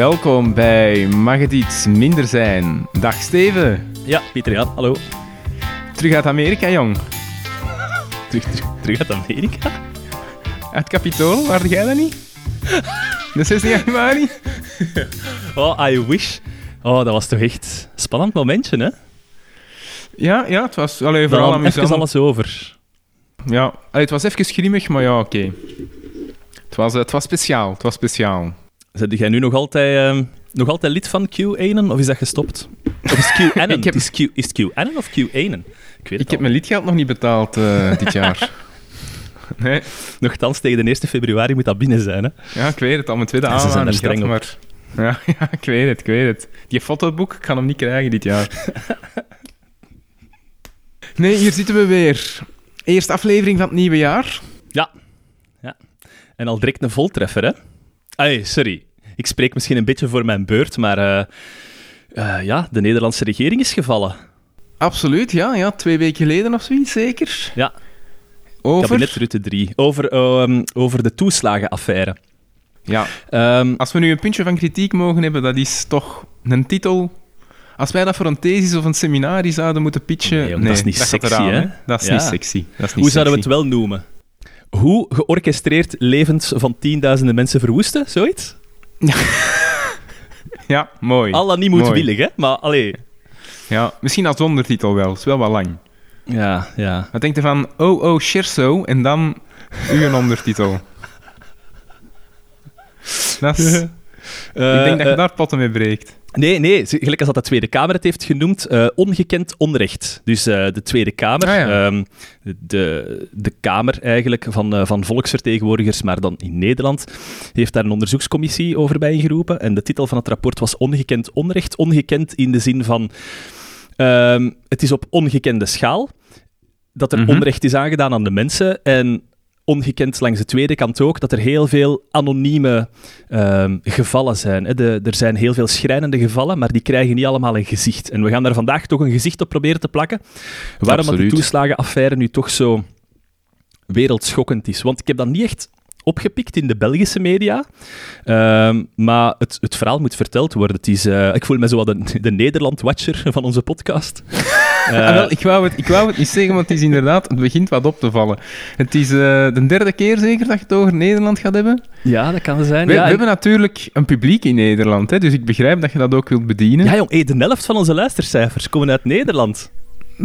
Welkom bij Mag het iets minder zijn? Dag Steven. Ja, Pieter Jan, hallo. Terug uit Amerika, jong. Terug, terug, terug uit Amerika? Uit Capitool, waar jij dat niet? De 16 januari? Oh, I wish. Oh, dat was toch echt een spannend momentje, hè? Ja, ja het was allee, vooral Dan even alles over. Ja, allee, het was even grimmig, maar ja, oké. Het, was, het was speciaal, het was speciaal. Zet jij nu nog altijd, ehm, nog altijd lid van QAnon, of is dat gestopt? Of is het? Ik heb- is, Q, is het QAnon of QAnon? Ik weet het Ik heb mijn lidgeld nog niet betaald eh, dit jaar. Nee, Nochtans, tegen de 1 februari moet dat binnen zijn, hè? ja, ik weet het, al mijn tweede Ja, ze zijn er maar... Ja, ja, ik weet het, ik weet het. Die fotoboek, ik kan hem niet krijgen dit jaar. Nee, hier zitten we weer. Eerste aflevering van het nieuwe jaar. Ja. ja. En al direct een voltreffer, hè? Sorry. Ik spreek misschien een beetje voor mijn beurt, maar... eh, eh, ja, de Nederlandse regering is gevallen. Absoluut, ja, ja. Twee weken geleden of zoiets, zeker. Ja. Over? Kabinet Rutte 3. Over, ehm, over de toeslagenaffaire. Ja. Ehm, Als we nu een puntje van kritiek mogen hebben, dat is toch een titel... Als wij dat voor een thesis of een seminarie zouden moeten pitchen... Nee, dat is niet sexy, eraan, hè? Dat is Ja. niet sexy. Dat is niet hoe zouden we het wel noemen? Hoe georchestreerd levens van tienduizenden mensen verwoesten? Zoiets? Ja, mooi. Al dan niet moedwillig, hè? Maar allee. Ja, misschien als ondertitel wel. is wel wat lang. Ja, ja. Wat denkt je van Oh Oh Scherzo en dan uw ondertitel? Dat is, ik denk dat je daar potten mee breekt. Nee, nee, gelijk als dat de Tweede Kamer het heeft genoemd, eh, ongekend onrecht. Dus eh, de Tweede Kamer, Ah, ja. ehm, de, de Kamer eigenlijk van, eh, van volksvertegenwoordigers, maar dan in Nederland, heeft daar een onderzoekscommissie over bijgeroepen. En de titel van het rapport was Ongekend onrecht. Ongekend in de zin van, ehm, het is op ongekende schaal dat er Mhm. onrecht is aangedaan aan de mensen. En ongekend langs de tweede kant ook, dat er heel veel anonieme ehm, gevallen zijn. Hè. De, er zijn heel veel schrijnende gevallen, maar die krijgen niet allemaal een gezicht. En we gaan daar vandaag toch een gezicht op proberen te plakken. Waarom dat de Absoluut. toeslagenaffaire nu toch zo wereldschokkend is. Want ik heb dat niet echt opgepikt in de Belgische media, Ehm, maar het, het verhaal moet verteld worden. Het is, eh, ik voel me zo wat de, de Nederland-watcher van onze podcast. Ah, wel, ik, wou het, ik wou het niet zeggen, want het is inderdaad, het begint wat op te vallen. Het is eh, de derde keer zeker dat je het over Nederland gaat hebben. ja, dat kan zijn. We, ja, we en- hebben natuurlijk een publiek in Nederland, hè, dus ik begrijp dat je dat ook wilt bedienen. ja, jong, hey, de helft van onze luistercijfers komen uit Nederland.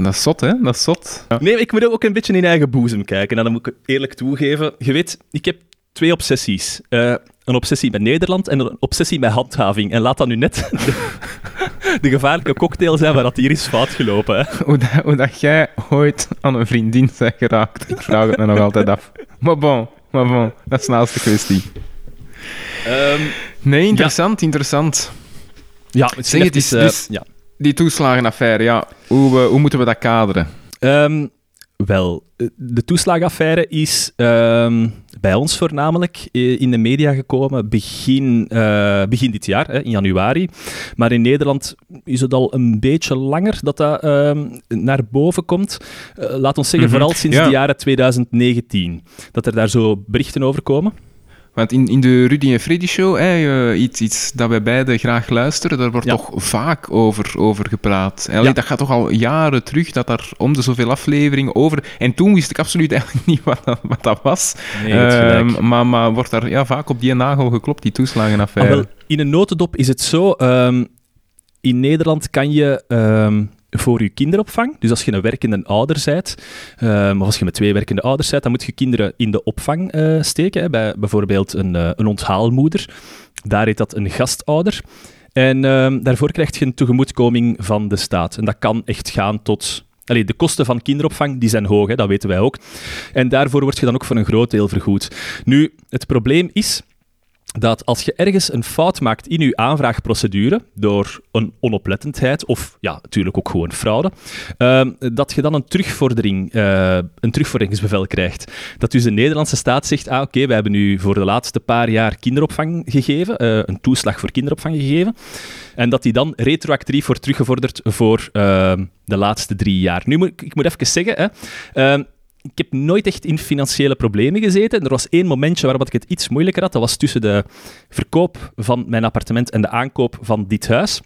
Dat is zot, hè? Dat is zot. Ja. Nee, ik moet ook een beetje in eigen boezem kijken. En dan moet ik eerlijk toegeven. Je weet, ik heb twee obsessies. Eh, een obsessie met Nederland en een obsessie met handhaving. En laat dat nu net de, de gevaarlijke cocktail zijn waar dat hier is fout gelopen. Hè. Hoe, dat, hoe dat jij ooit aan een vriendin bent geraakt, ik vraag het me nog altijd af. Maar bon, maar bon, dat is naast de kwestie. Ehm, Nee, interessant, interessant. ja, Zeg, het is eh, dus- ja. Die toeslagenaffaire, ja, hoe, hoe moeten we dat kaderen? Ehm, wel, eh, de toeslagenaffaire is ehm, bij ons voornamelijk eh, in de media gekomen begin, eh, begin dit jaar, hè, in januari. Maar in Nederland is het al een beetje langer dat dat ehm, naar boven komt. Laat ons zeggen, Mhm. vooral sinds Ja. de jaren 2019. Dat er daar zo berichten over komen. Want in, in de Rudy en Freddy show, hè, eh, iets, iets dat wij beiden graag luisteren, daar wordt Ja. toch vaak over, over gepraat. Ja. Dat gaat toch al jaren terug, dat daar om de zoveel afleveringen over... En toen wist ik absoluut eigenlijk niet wat dat, wat dat was. Nee. Ehm, maar, maar wordt daar ja, vaak op die nagel geklopt, die Ah, toeslagenaffaire. wel, in een notendop is het zo. ehm, in Nederland kan je ehm, voor je kinderopvang, dus als je een werkende ouder bent, ehm, of als je met twee werkende ouders bent, dan moet je kinderen in de opvang eh, steken. Bij bijvoorbeeld een, eh, een onthaalmoeder. Daar heet dat een gastouder. En ehm, daarvoor krijg je een tegemoetkoming van de staat. En dat kan echt gaan tot. Allee, de kosten van kinderopvang die zijn hoog, hè, dat weten wij ook. En daarvoor word je dan ook voor een groot deel vergoed. Nu, het probleem is dat als je ergens een fout maakt in je aanvraagprocedure, door een onoplettendheid of ja, natuurlijk ook gewoon fraude, ehm, dat je dan een, terugvordering, eh, een terugvorderingsbevel krijgt. Dat dus de Nederlandse staat zegt, ah oké, wij hebben u voor de laatste paar jaar kinderopvang gegeven, eh, een toeslag voor kinderopvang gegeven, en dat die dan retroactief wordt teruggevorderd voor ehm, de laatste drie jaar. Nu moet ik, ik moet even zeggen, hè, ehm, ik heb nooit echt in financiële problemen gezeten. Er was één momentje waarop ik het iets moeilijker had. Dat was tussen de verkoop van mijn appartement en de aankoop van dit huis.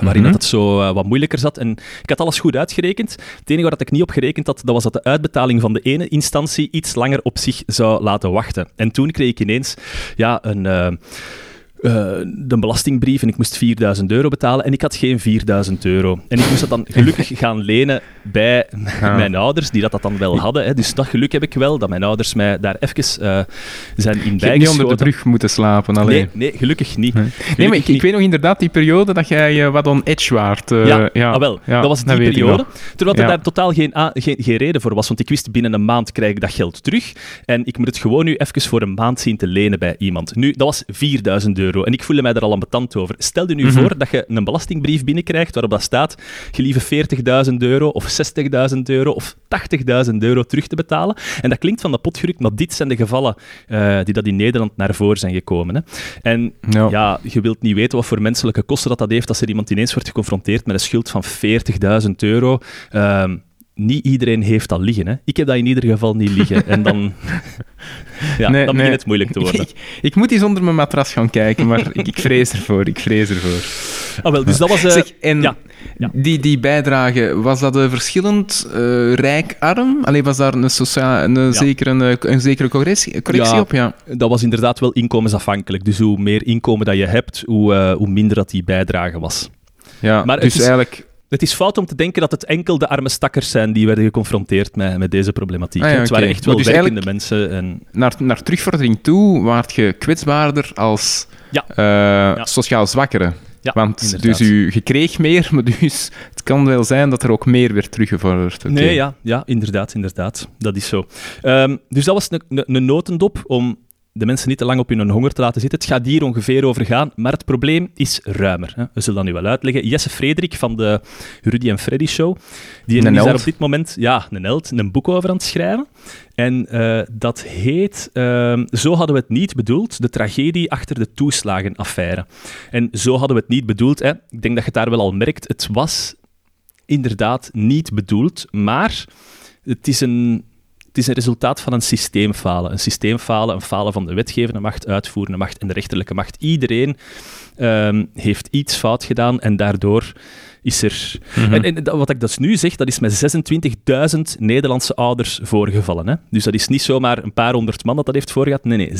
Waarin Mhm. dat het zo eh, wat moeilijker zat. En ik had alles goed uitgerekend. Het enige waar dat ik niet op gerekend had, dat was dat de uitbetaling van de ene instantie iets langer op zich zou laten wachten. En toen kreeg ik ineens ja, een, eh, eh, de belastingbrief en ik moest 4000 euro betalen en ik had geen 4000 euro. En ik moest dat dan gelukkig gaan lenen bij Ja. mijn ouders, die dat, dat dan wel hadden. Hè. Dus dat geluk heb ik wel, dat mijn ouders mij daar even eh, zijn in Je hebt niet bijgeschoten. onder de brug moeten slapen, alleen. Nee, nee, gelukkig niet. Nee. Gelukkig Nee, maar ik, ik weet nog inderdaad die periode dat jij eh, wat on edge waart. ja, ja, ah, wel, ja, dat was die periode. Terwijl er daar totaal geen, geen, geen reden voor was. Want ik wist, binnen een maand krijg ik dat geld terug. En ik moet het gewoon nu even voor een maand zien te lenen bij iemand. Nu, dat was 4000 euro. En ik voelde mij er al ambetant over. Stel je nu Mhm. voor dat je een belastingbrief binnenkrijgt waarop dat staat, gelieve 40.000 euro of 60.000 euro of 80.000 euro terug te betalen. En dat klinkt van de pot gerukt, maar dit zijn de gevallen eh, die dat in Nederland naar voren zijn gekomen. Hè. En Ja. ja, je wilt niet weten wat voor menselijke kosten dat, dat heeft als er iemand ineens wordt geconfronteerd met een schuld van 40.000 euro. Ehm, niet iedereen heeft dat liggen. Hè. Ik heb dat in ieder geval niet liggen. En dan, ja, Nee, dan nee. begint het moeilijk te worden. Ik, ik moet eens onder mijn matras gaan kijken, maar ik, ik vrees ervoor. Ik vrees ervoor. Ah, wel, dus dat was... eh, zeg, en ja, ja. Die, die bijdrage, was dat een verschillend eh rijk-arm? Alleen was daar een, socia- een, zekere, een zekere correctie, correctie Ja. op? Ja. dat was inderdaad wel inkomensafhankelijk. Dus hoe meer inkomen dat je hebt, hoe, eh, hoe minder dat die bijdrage was. ja Maar dus is- eigenlijk... Het is fout om te denken dat het enkel de arme stakkers zijn die werden geconfronteerd met, met deze problematiek. Ah ja, het waren echt wel dus werkende mensen. En, Naar, naar terugvordering toe waart je kwetsbaarder als Ja. eh, sociaal zwakkere. Want inderdaad. dus u, je kreeg meer, maar dus het kan wel zijn dat er ook meer werd teruggevorderd. Nee, ja, ja, inderdaad, inderdaad. Dat is zo. Ehm, dus dat was een notendop om de mensen niet te lang op hun honger te laten zitten. Het gaat hier ongeveer over gaan, maar het probleem is ruimer. Hè. We zullen dat nu wel uitleggen. Jesse Frederik van de Rudy en Freddy Show, die Een is daar op dit moment, ja, een held, een boek over aan het schrijven. En eh, dat heet ehm, Zo hadden we het niet bedoeld, de tragedie achter de toeslagenaffaire. En zo hadden we het niet bedoeld. Hè. Ik denk dat je het daar wel al merkt. Het was inderdaad niet bedoeld, maar het is een, het is een resultaat van een systeemfalen. Een systeemfalen, een falen van de wetgevende macht, uitvoerende macht en de rechterlijke macht. Iedereen ehm, heeft iets fout gedaan en daardoor is er... Mhm. En, wat ik dus nu zeg, dat is met 26.000 Nederlandse ouders voorgevallen. Hè? Dus dat is niet zomaar een paar honderd man dat dat heeft voorgehad. Nee, nee,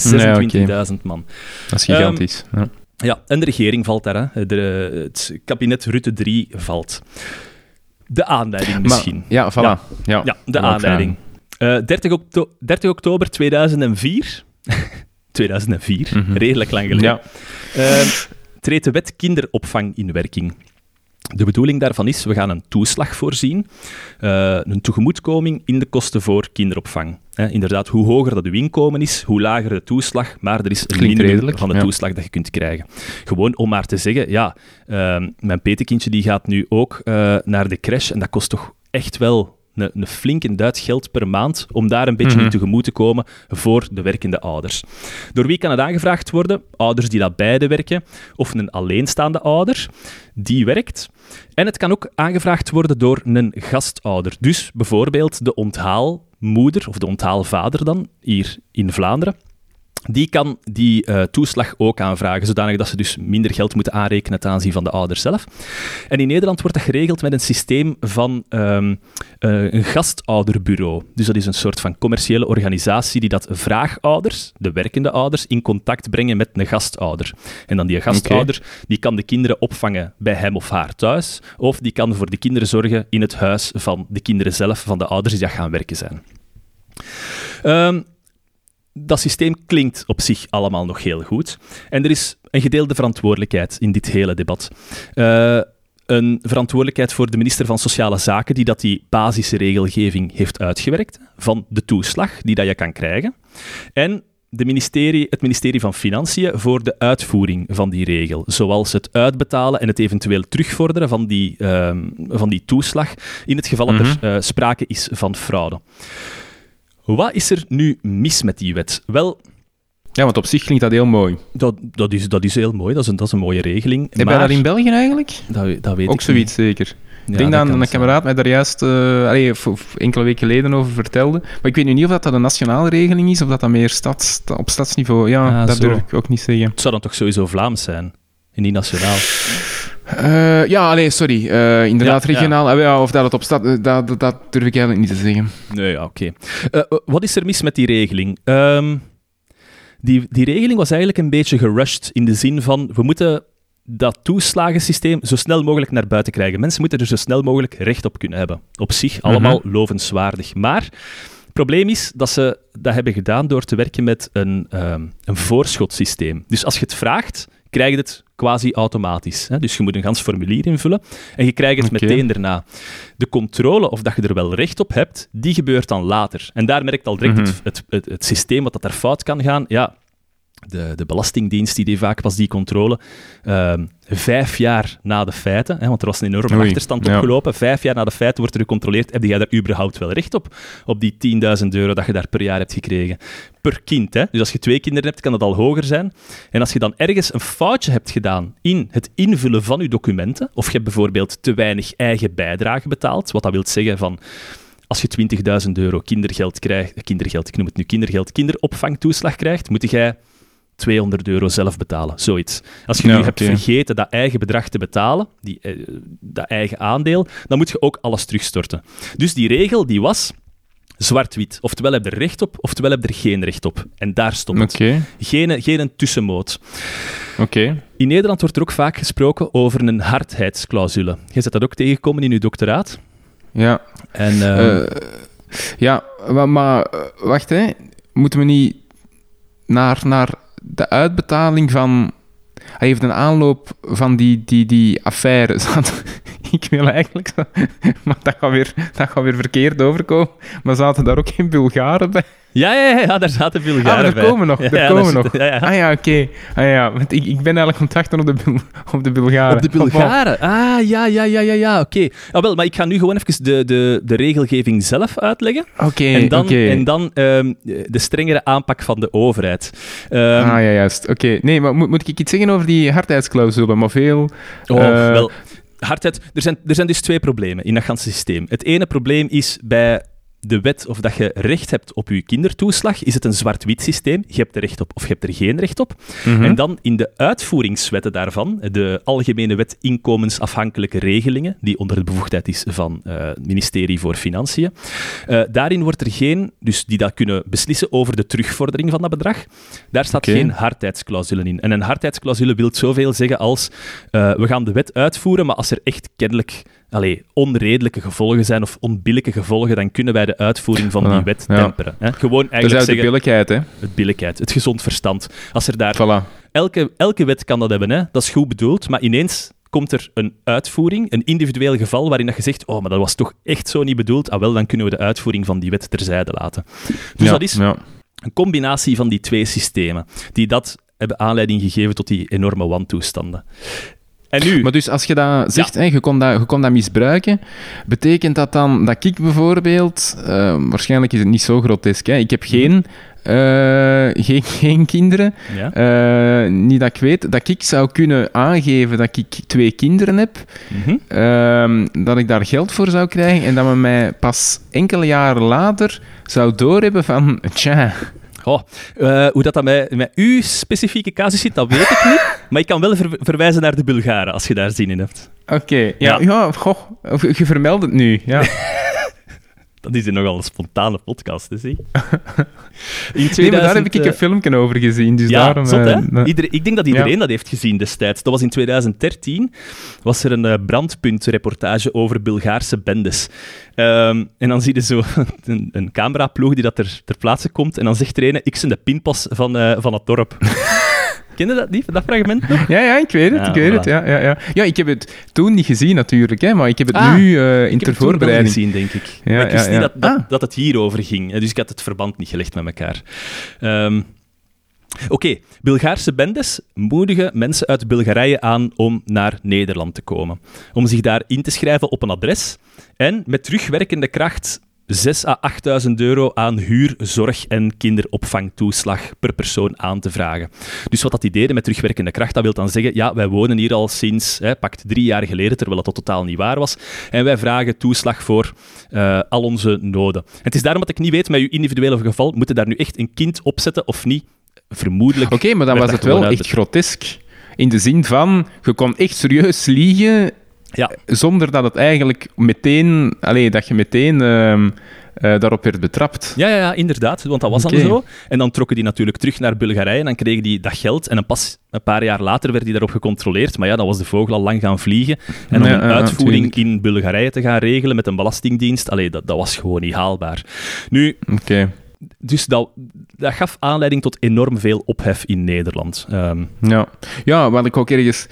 26.000 man. Dat is gigantisch. Ehm, ja. Ja, en de regering valt daar. Hè. De, het kabinet Rutte 3 valt. De aanleiding misschien. Maar, ja, voilà. Ja. Ja, Ja, de wou ik aanleiding. Eh 30, okto- 30 oktober 2004. 2004, Mhm. redelijk lang geleden. Ja. Eh, treedt de wet kinderopvang in werking. De bedoeling daarvan is, we gaan een toeslag voorzien, eh, een tegemoetkoming in de kosten voor kinderopvang. Inderdaad, hoe hoger dat uw inkomen is, hoe lager de toeslag, maar er is een minimum van de ja. toeslag dat je kunt krijgen. Gewoon om maar te zeggen, ja, ehm, mijn petekindje die gaat nu ook naar de crash en dat kost toch echt wel een, een flinke duit geld per maand om daar een beetje Mhm. in tegemoet te komen voor de werkende ouders. Door wie kan het aangevraagd worden? Ouders die dat beide werken, of een alleenstaande ouder die werkt. En het kan ook aangevraagd worden door een gastouder. Dus bijvoorbeeld de onthaalmoeder, of de onthaalvader dan, hier in Vlaanderen. Die kan die eh, toeslag ook aanvragen, zodanig dat ze dus minder geld moeten aanrekenen ten aanzien van de ouders zelf. En in Nederland wordt dat geregeld met een systeem van ehm, eh, een gastouderbureau. Dus dat is een soort van commerciële organisatie die dat vraagouders, de werkende ouders, in contact brengen met een gastouder. En dan die gastouder, die kan de kinderen opvangen bij hem of haar thuis, of die kan voor de kinderen zorgen in het huis van de kinderen zelf, van de ouders die dat gaan werken zijn. Ehm, dat systeem klinkt op zich allemaal nog heel goed. En er is een gedeelde verantwoordelijkheid in dit hele debat. Eh, een verantwoordelijkheid voor de minister van Sociale Zaken, die dat die basisregelgeving heeft uitgewerkt, van de toeslag die dat je kan krijgen. En de ministerie, het ministerie van Financiën voor de uitvoering van die regel, zoals het uitbetalen en het eventueel terugvorderen van die, ehm, van die toeslag, in het geval dat er eh, sprake is van fraude. Wat is er nu mis met die wet? Wel, Ja, want op zich klinkt dat heel mooi. Dat, dat, is, dat is heel mooi, dat is een, dat is een mooie regeling. Heb maar, dat in België eigenlijk? dat, dat weet Ook ik zoiets zeker. ik denk dat, een kameraad mij daar juist uh, allee, f- enkele weken geleden over vertelde. Maar ik weet nu niet of dat, dat een nationale regeling is of dat dat meer stads, op stadsniveau... Ja, Ah, dat zo. durf ik ook niet zeggen. Het zou dan toch sowieso Vlaams zijn, en niet nationaal. Eh, ja, allee, sorry. Eh, inderdaad, Ja, regionaal. Ah, of dat het op stad... eh, Dat, dat, dat durf ik eigenlijk niet te zeggen. Nee, ja, oké. Wat is er mis met die regeling? Ehm, die, die regeling was eigenlijk een beetje gerushed in de zin van we moeten dat toeslagensysteem zo snel mogelijk naar buiten krijgen. Mensen moeten er zo snel mogelijk recht op kunnen hebben. Op zich allemaal lovenswaardig. Maar het probleem is dat ze dat hebben gedaan door te werken met een, ehm een voorschotsysteem. Dus als je het vraagt, krijg je het quasi automatisch. Hè? Dus je moet een gans formulier invullen en je krijgt het meteen daarna. De controle of dat je er wel recht op hebt, die gebeurt dan later. En daar merkt al direct Mhm. het, het, het, het systeem wat dat er fout kan gaan. Ja, de, de Belastingdienst die deed vaak pas die controle ehm, vijf jaar na de feiten, hè, want er was een enorme Oei, achterstand ja. opgelopen. Vijf jaar na de feiten wordt er gecontroleerd, heb jij daar überhaupt wel recht op? Op die 10.000 euro dat je daar per jaar hebt gekregen. Per kind, hè? Dus als je twee kinderen hebt, kan dat al hoger zijn. En als je dan ergens een foutje hebt gedaan in het invullen van je documenten, of je hebt bijvoorbeeld te weinig eigen bijdrage betaald, wat dat wil zeggen van als je 20.000 euro kindergeld krijgt, kindergeld, ik noem het nu kindergeld, kinderopvangtoeslag krijgt, moet jij 200 euro zelf betalen, zoiets. Als je Ja, nu hebt vergeten dat eigen bedrag te betalen, die, eh, dat eigen aandeel, dan moet je ook alles terugstorten. Dus die regel die was zwart-wit. Oftewel heb je er recht op, oftewel heb je er geen recht op. En daar stopt het. Geen, geen een tussenmoot. oké. In Nederland wordt er ook vaak gesproken over een hardheidsclausule. Je zet dat ook tegengekomen in je doctoraat. Ja. En, ehm, Eh, ja, maar, maar, eh, wacht, hè. Moeten we niet naar, naar de uitbetaling van... Hij heeft een aanloop van die, die, die affaire. Ik wil eigenlijk... Maar dat gaat, weer, dat gaat weer verkeerd overkomen. Maar zaten daar ook geen Bulgaren bij? Ja, ja, ja, daar zaten veel Ah, jaren er bij. komen nog, er ja, komen daar nog. ja, ja. Ah ja, oké. Ah ja, want ik, ik ben eigenlijk ontwachten op de, op de Bulgaren. Op de Bulgaren. Ah, ja, ja, ja, ja, ja, oké. Ah, wel, maar ik ga nu gewoon even de, de, de regelgeving zelf uitleggen. Oké, en dan, en dan ehm, de strengere aanpak van de overheid. Ehm, ah ja, juist. Oké. Nee, maar moet, moet ik iets zeggen over die hardheidsclausule? Maar veel... Oh, Eh, wel. Hardheid. Er zijn, er zijn dus twee problemen in dat ganse systeem. Het ene probleem is bij de wet of dat je recht hebt op je kindertoeslag, is het een zwart-wit systeem. Je hebt er recht op of je hebt er geen recht op. mhm. En dan in de uitvoeringswetten daarvan, de Algemene Wet Inkomensafhankelijke Regelingen, die onder de bevoegdheid is van eh, het ministerie voor Financiën, eh, daarin wordt er geen, dus die dat kunnen beslissen over de terugvordering van dat bedrag, daar staat geen hardheidsclausule in. En een hardheidsclausule wil zoveel zeggen als, eh, we gaan de wet uitvoeren, maar als er echt kennelijk allee, onredelijke gevolgen zijn of onbillijke gevolgen, dan kunnen wij de uitvoering van die Ja, wet ja. temperen. Hè? Gewoon is eigenlijk de zeggen, billijkheid, hè. het billijkheid, het gezond verstand. Als er daar Voilà. elke, elke wet kan dat hebben, hè? dat is goed bedoeld, maar ineens komt er een uitvoering, een individueel geval waarin dat je zegt, oh, maar dat was toch echt zo niet bedoeld, ah wel, dan kunnen we de uitvoering van die wet terzijde laten. Dus ja, dat is een combinatie van die twee systemen, die dat hebben aanleiding gegeven tot die enorme wantoestanden. En nu... Maar dus als je dat zegt, hè, je, kon dat, je kon dat misbruiken, betekent dat dan dat ik bijvoorbeeld, eh, waarschijnlijk is het niet zo grotesk, hè, ik heb geen, eh, geen, geen kinderen, ja? eh, niet dat ik weet, dat ik zou kunnen aangeven dat ik twee kinderen heb, Mhm. ehm, dat ik daar geld voor zou krijgen en dat men mij pas enkele jaren later zou doorhebben van, tja, Oh, hoe dat, dat met, met uw specifieke casus zit, dat weet ik niet. Maar ik kan wel ver- verwijzen naar de Bulgaren, als je daar zin in hebt. oké, ja, Ja. ja, goh, je vermeldt het nu, ja. Dat is nogal een spontane podcast, hè, zie. In Nee, maar daar heb ik 2000, een filmpje over gezien, dus Ja, daarom... zot, hè? eh, ik denk dat iedereen dat heeft gezien destijds. Dat was in 2013. Was er een eh, brandpuntreportage over Bulgaarse bendes. Ehm, en dan zie je zo een, een cameraploeg die dat er ter plaatse komt. En dan zegt er een, ik ben de pinpas van, eh, van het dorp. Ken je dat niet, dat fragment nog? Ja, ja, ik weet het, Ja, ik weet voilà. het. Ja, ja, ja. ja, ik heb het toen niet gezien natuurlijk, hè, maar ik heb het Ah, nu eh, in Ik ter heb het toen wel voorbereiding. gezien, denk ik. Ja, maar ik wist ja, niet dat, Ah. dat het hierover ging. Dus ik had het verband niet gelegd met elkaar. Ehm, Oké, Bulgaarse bendes moedigen mensen uit Bulgarije aan om naar Nederland te komen. Om zich daar in te schrijven op een adres. En met terugwerkende kracht 6 à 8.000 euro aan huur, zorg en kinderopvangtoeslag per persoon aan te vragen. Dus wat dat die deden met terugwerkende kracht, dat wil dan zeggen, ja, wij wonen hier al sinds, hè, pakt drie jaar geleden, terwijl dat totaal niet waar was, en wij vragen toeslag voor uh, al onze noden. Het is daarom dat ik niet weet, met uw individuele geval, moeten daar nu echt een kind opzetten of niet? Vermoedelijk. Oké, okay, maar dan was het wel echt grotesk. In de zin van, je kon echt serieus liegen ja. Zonder dat het eigenlijk meteen, allee, dat je meteen uh, daarop werd betrapt. Ja, ja, ja, inderdaad, want dat was dan zo. En dan trokken die natuurlijk terug naar Bulgarije en dan kregen die dat geld. En dan pas een paar jaar later werd die daarop gecontroleerd. Maar ja, dan was de vogel al lang gaan vliegen. En om een uitvoering in Bulgarije te gaan regelen met een belastingdienst, allee, dat, dat was gewoon niet haalbaar. Nu, okay dus dat, dat gaf aanleiding tot enorm veel ophef in Nederland. Um, ja. ja, wat ik ook ergens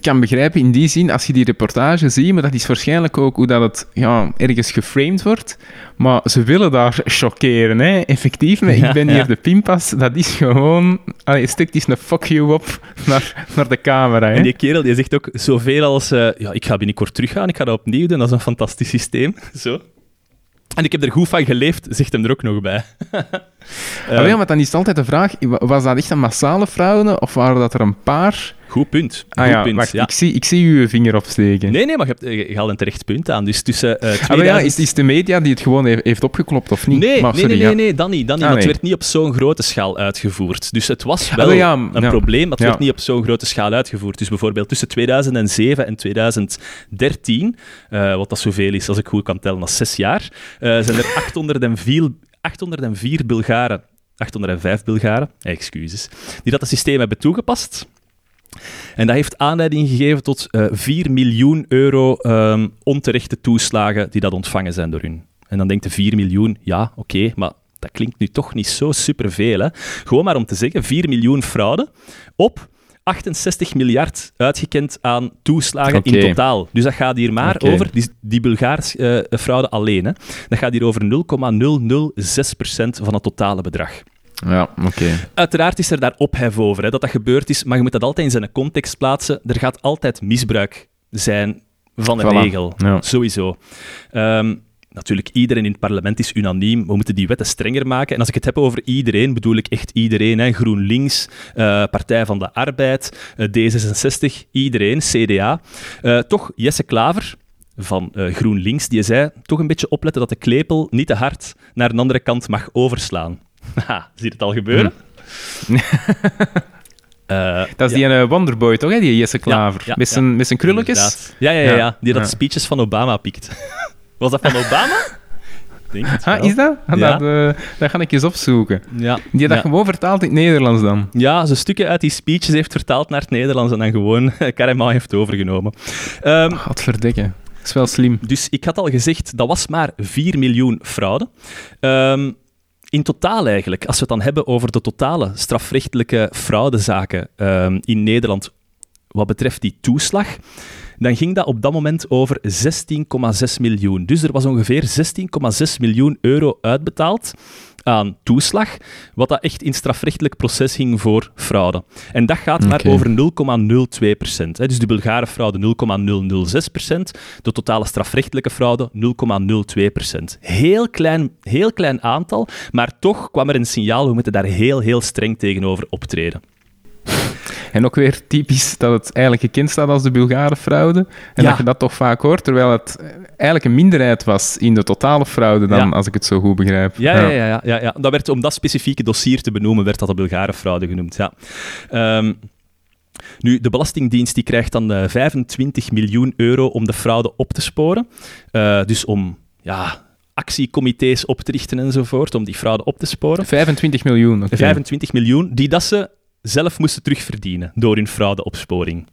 kan begrijpen in die zin, als je die reportage ziet, maar dat is waarschijnlijk ook hoe dat het ja, ergens geframed wordt. Maar ze willen daar chockeren, hè. effectief. Maar ik ben hier de pinpas, dat is gewoon... Allee, stikt is een fuck you op naar, naar de camera. Hè. En die kerel die zegt ook zoveel als... Uh, ja, ik ga binnenkort teruggaan, ik ga dat opnieuw doen, dat is een fantastisch systeem. Zo. En ik heb er goed van geleefd, zegt hem er ook nog bij. uh, ja, maar dan is altijd de vraag, was dat echt een massale fraude of waren dat er een paar Goed punt. ah, ja, punt. Wacht, Ik, zie, ik zie uw vinger opsteken. Nee, nee, maar je, hebt, eh, je haalt een terecht punt aan. Dus tussen uh, 2000... ah, ja, is, is de media die het gewoon heeft opgeklopt of niet? Nee, maar, nee, nee, nee, nee, dat niet. Dat niet ah, het werd niet op zo'n grote schaal uitgevoerd. Dus het was ah, wel een probleem, maar het werd niet op zo'n grote schaal uitgevoerd. Dus bijvoorbeeld tussen 2007 en 2013, uh, eh, wat dat zoveel is als ik goed kan tellen, als zes jaar, uh, zijn er 804, 804 Bulgaren 805 Bulgaren, excuses, die dat systeem hebben toegepast. En dat heeft aanleiding gegeven tot uh, eh, 4 miljoen euro um, onterechte toeslagen die dat ontvangen zijn door hun. En dan denkt de 4 miljoen, ja, oké, maar dat klinkt nu toch niet zo superveel. Hè? Gewoon maar om te zeggen, 4 miljoen fraude op 68 miljard uitgekend aan toeslagen in totaal. Dus dat gaat hier maar over, die, die Bulgaarse uh, fraude alleen, hè. dat gaat hier over 0,006% van het totale bedrag. Ja, oké. Uiteraard is er daar ophef over, hè, dat dat gebeurd is, maar je moet dat altijd in zijn context plaatsen. Er gaat altijd misbruik zijn van de regel, sowieso. Um, natuurlijk, iedereen in het parlement is unaniem. We moeten die wetten strenger maken. En als ik het heb over iedereen, bedoel ik echt iedereen. Hè. GroenLinks, uh, Partij van de Arbeid, uh, D66, iedereen, CDA. Uh, eh, toch, Jesse Klaver van GroenLinks, die zei toch een beetje opletten dat de klepel niet te hard naar een andere kant mag overslaan. Haha, zie je het al gebeuren? Hm. Uh, dat is die ja. Wonderboy, toch? Hè? Die Jesse Klaver. Ja, ja, met, zijn, met zijn krulletjes. Ja, ja, ja, die dat speeches van Obama pikt. Was dat van Obama? Denk ah, is dat? Ah, dat, uh, dat ga ik eens opzoeken. Ja. Die dat gewoon vertaald in het Nederlands dan? Ja, ze stukken uit die speeches heeft vertaald naar het Nederlands en dan gewoon Karema heeft overgenomen. Um, God verdikke. Dat is wel slim. Dus ik had al gezegd, dat was maar 4 miljoen fraude. Um, in totaal eigenlijk, als we het dan hebben over de totale strafrechtelijke fraudezaken um, in Nederland wat betreft die toeslag, dan ging dat op dat moment over 16,6 miljoen. Dus er was ongeveer 16,6 miljoen euro uitbetaald aan toeslag, wat dat echt in strafrechtelijk proces ging voor fraude. En dat gaat maar over 0,02 procent. Dus de Bulgare fraude 0,006 procent, de totale strafrechtelijke fraude 0,02 procent. Heel klein, heel klein aantal, maar toch kwam er een signaal, we moeten daar heel, heel streng tegenover optreden. En ook weer typisch dat het eigenlijk gekend staat als de Bulgare fraude. En dat je dat toch vaak hoort, terwijl het eigenlijk een minderheid was in de totale fraude dan, als ik het zo goed begrijp. Ja, ja. Ja, ja, ja, Dat werd, om dat specifieke dossier te benoemen, werd dat de Bulgare fraude genoemd. Ja. Ehm, nu, de Belastingdienst die krijgt dan uh, eh, 25 miljoen euro om de fraude op te sporen. Uh, dus om ja, actiecomité's op te richten enzovoort, om die fraude op te sporen. 25 miljoen, okay. 25 miljoen, die dat ze zelf moesten terugverdienen door hun fraudeopsporing.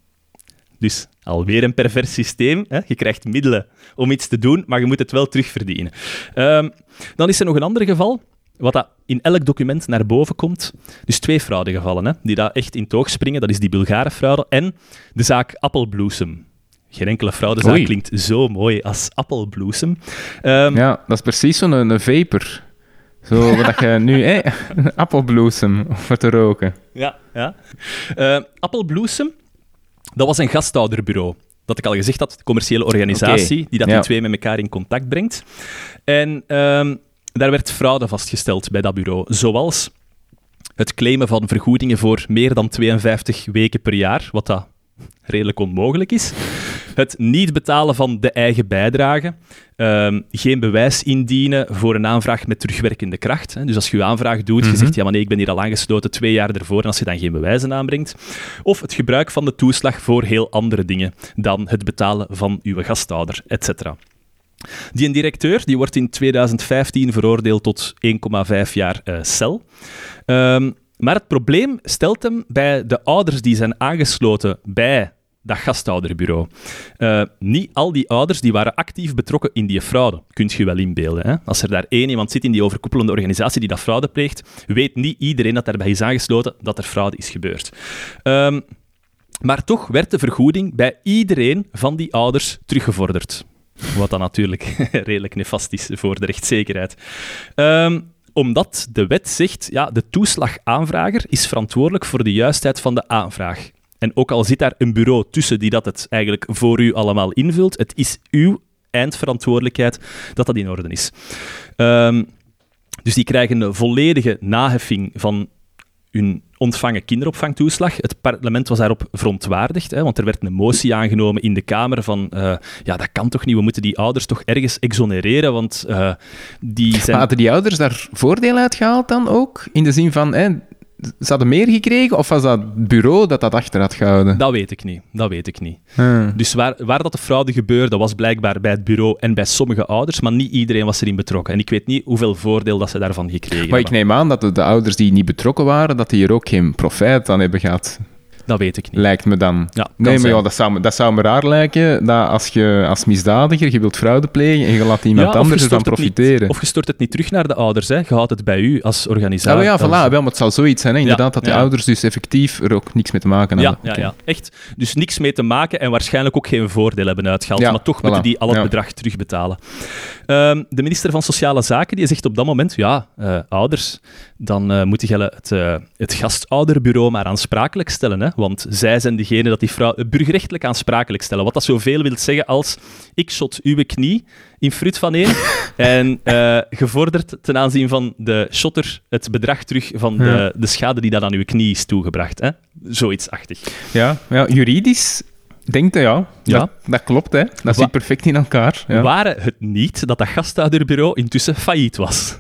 Dus alweer een pervers systeem. Hè? Je krijgt middelen om iets te doen, maar je moet het wel terugverdienen. Um, dan is er nog een ander geval, wat dat in elk document naar boven komt. Dus twee fraudegevallen, hè, die daar echt in toog springen. Dat is die Bulgare fraude en de zaak Appelbloesem. Geen enkele fraudezaak klinkt zo mooi als appelbloesem. Um, ja, dat is precies zo'n een vapor. Zo, wat je nu, appelbloesem voor te roken. Ja, ja. Uh, appelbloesem, dat was een gasthouderbureau dat ik al gezegd had, de commerciële organisatie, die dat ja. die twee met elkaar in contact brengt. En ehm, daar werd fraude vastgesteld bij dat bureau, zoals het claimen van vergoedingen voor meer dan 52 weken per jaar, wat dat redelijk onmogelijk is. Het niet betalen van de eigen bijdrage. Ehm, geen bewijs indienen voor een aanvraag met terugwerkende kracht. Hè. Dus als je je aanvraag doet, je Mhm. zegt ja, maar nee, ik ben hier al aangesloten twee jaar ervoor, en als je dan geen bewijzen aanbrengt. Of het gebruik van de toeslag voor heel andere dingen dan het betalen van uw gastouder, etc. Die een directeur die wordt in 2015 veroordeeld tot 1,5 jaar eh, cel. Ehm, maar het probleem stelt hem bij de ouders die zijn aangesloten bij dat gasthouderbureau. Eh, niet al die ouders die waren actief betrokken in die fraude. Kunt je wel inbeelden. Hè? Als er daar één iemand zit in die overkoepelende organisatie die dat fraude pleegt, weet niet iedereen dat daarbij is aangesloten dat er fraude is gebeurd. Ehm, maar toch werd de vergoeding bij iedereen van die ouders teruggevorderd. Wat dan natuurlijk redelijk nefast is voor de rechtszekerheid. Ehm, omdat de wet zegt, ja, de toeslagaanvrager is verantwoordelijk voor de juistheid van de aanvraag. En ook al zit daar een bureau tussen die dat het eigenlijk voor u allemaal invult, het is uw eindverantwoordelijkheid dat dat in orde is. Ehm, dus die krijgen een volledige naheffing van hun ontvangen kinderopvangtoeslag. Het parlement was daarop verontwaardigd, hè, want er werd een motie aangenomen in de Kamer van eh, ja, dat kan toch niet, we moeten die ouders toch ergens exonereren, want eh, die zijn... Hadden die ouders daar voordeel uit gehaald dan ook? In de zin van, hè, ze hadden meer gekregen of was dat het bureau dat dat achter had gehouden? Dat weet ik niet, dat weet ik niet. Hmm. Dus waar, waar dat de fraude gebeurde, was blijkbaar bij het bureau en bij sommige ouders, maar niet iedereen was erin betrokken. En ik weet niet hoeveel voordeel dat ze daarvan gekregen Maar ik hebben. neem aan dat de, de ouders die niet betrokken waren, dat die er ook geen profijt aan hebben gehad. Dat weet ik niet. Lijkt me dan. Ja, Nee, maar ja, dat, zou me, dat zou me raar lijken dat als je als misdadiger, je wilt fraude plegen en je laat iemand Ja, anders ervan niet- profiteren. of je stort het niet terug naar de ouders, hè. je houdt het bij u als organisatie. maar ja, als- voilà, wel, maar het zou zoiets zijn, hè, inderdaad, dat de ouders dus effectief er ook niks mee te maken Ja, hadden. ja, ja, echt. Dus niks mee te maken en waarschijnlijk ook geen voordeel hebben uitgehaald. Maar toch voilà. moeten die al het bedrag terugbetalen. Ehm, de minister van Sociale Zaken die zegt op dat moment: ja, eh, ouders, dan eh moeten jullie het, eh, het gastouderbureau maar aansprakelijk stellen. Hè? Want zij zijn degene dat die vrouw burgerrechtelijk aansprakelijk stellen. Wat dat zoveel wil zeggen als: ik shot uw knie in fruit van één en eh gevorderd ten aanzien van de shotter het bedrag terug van de, Ja. de schade die dan aan uw knie is toegebracht. Hè? Zoiets-achtig. Ja, ja, juridisch denkt hij, ja. Ja. Dat, dat klopt, hè. Dat Wa- zit perfect in elkaar. Ja. Waren het niet dat dat gasthouderbureau intussen failliet was?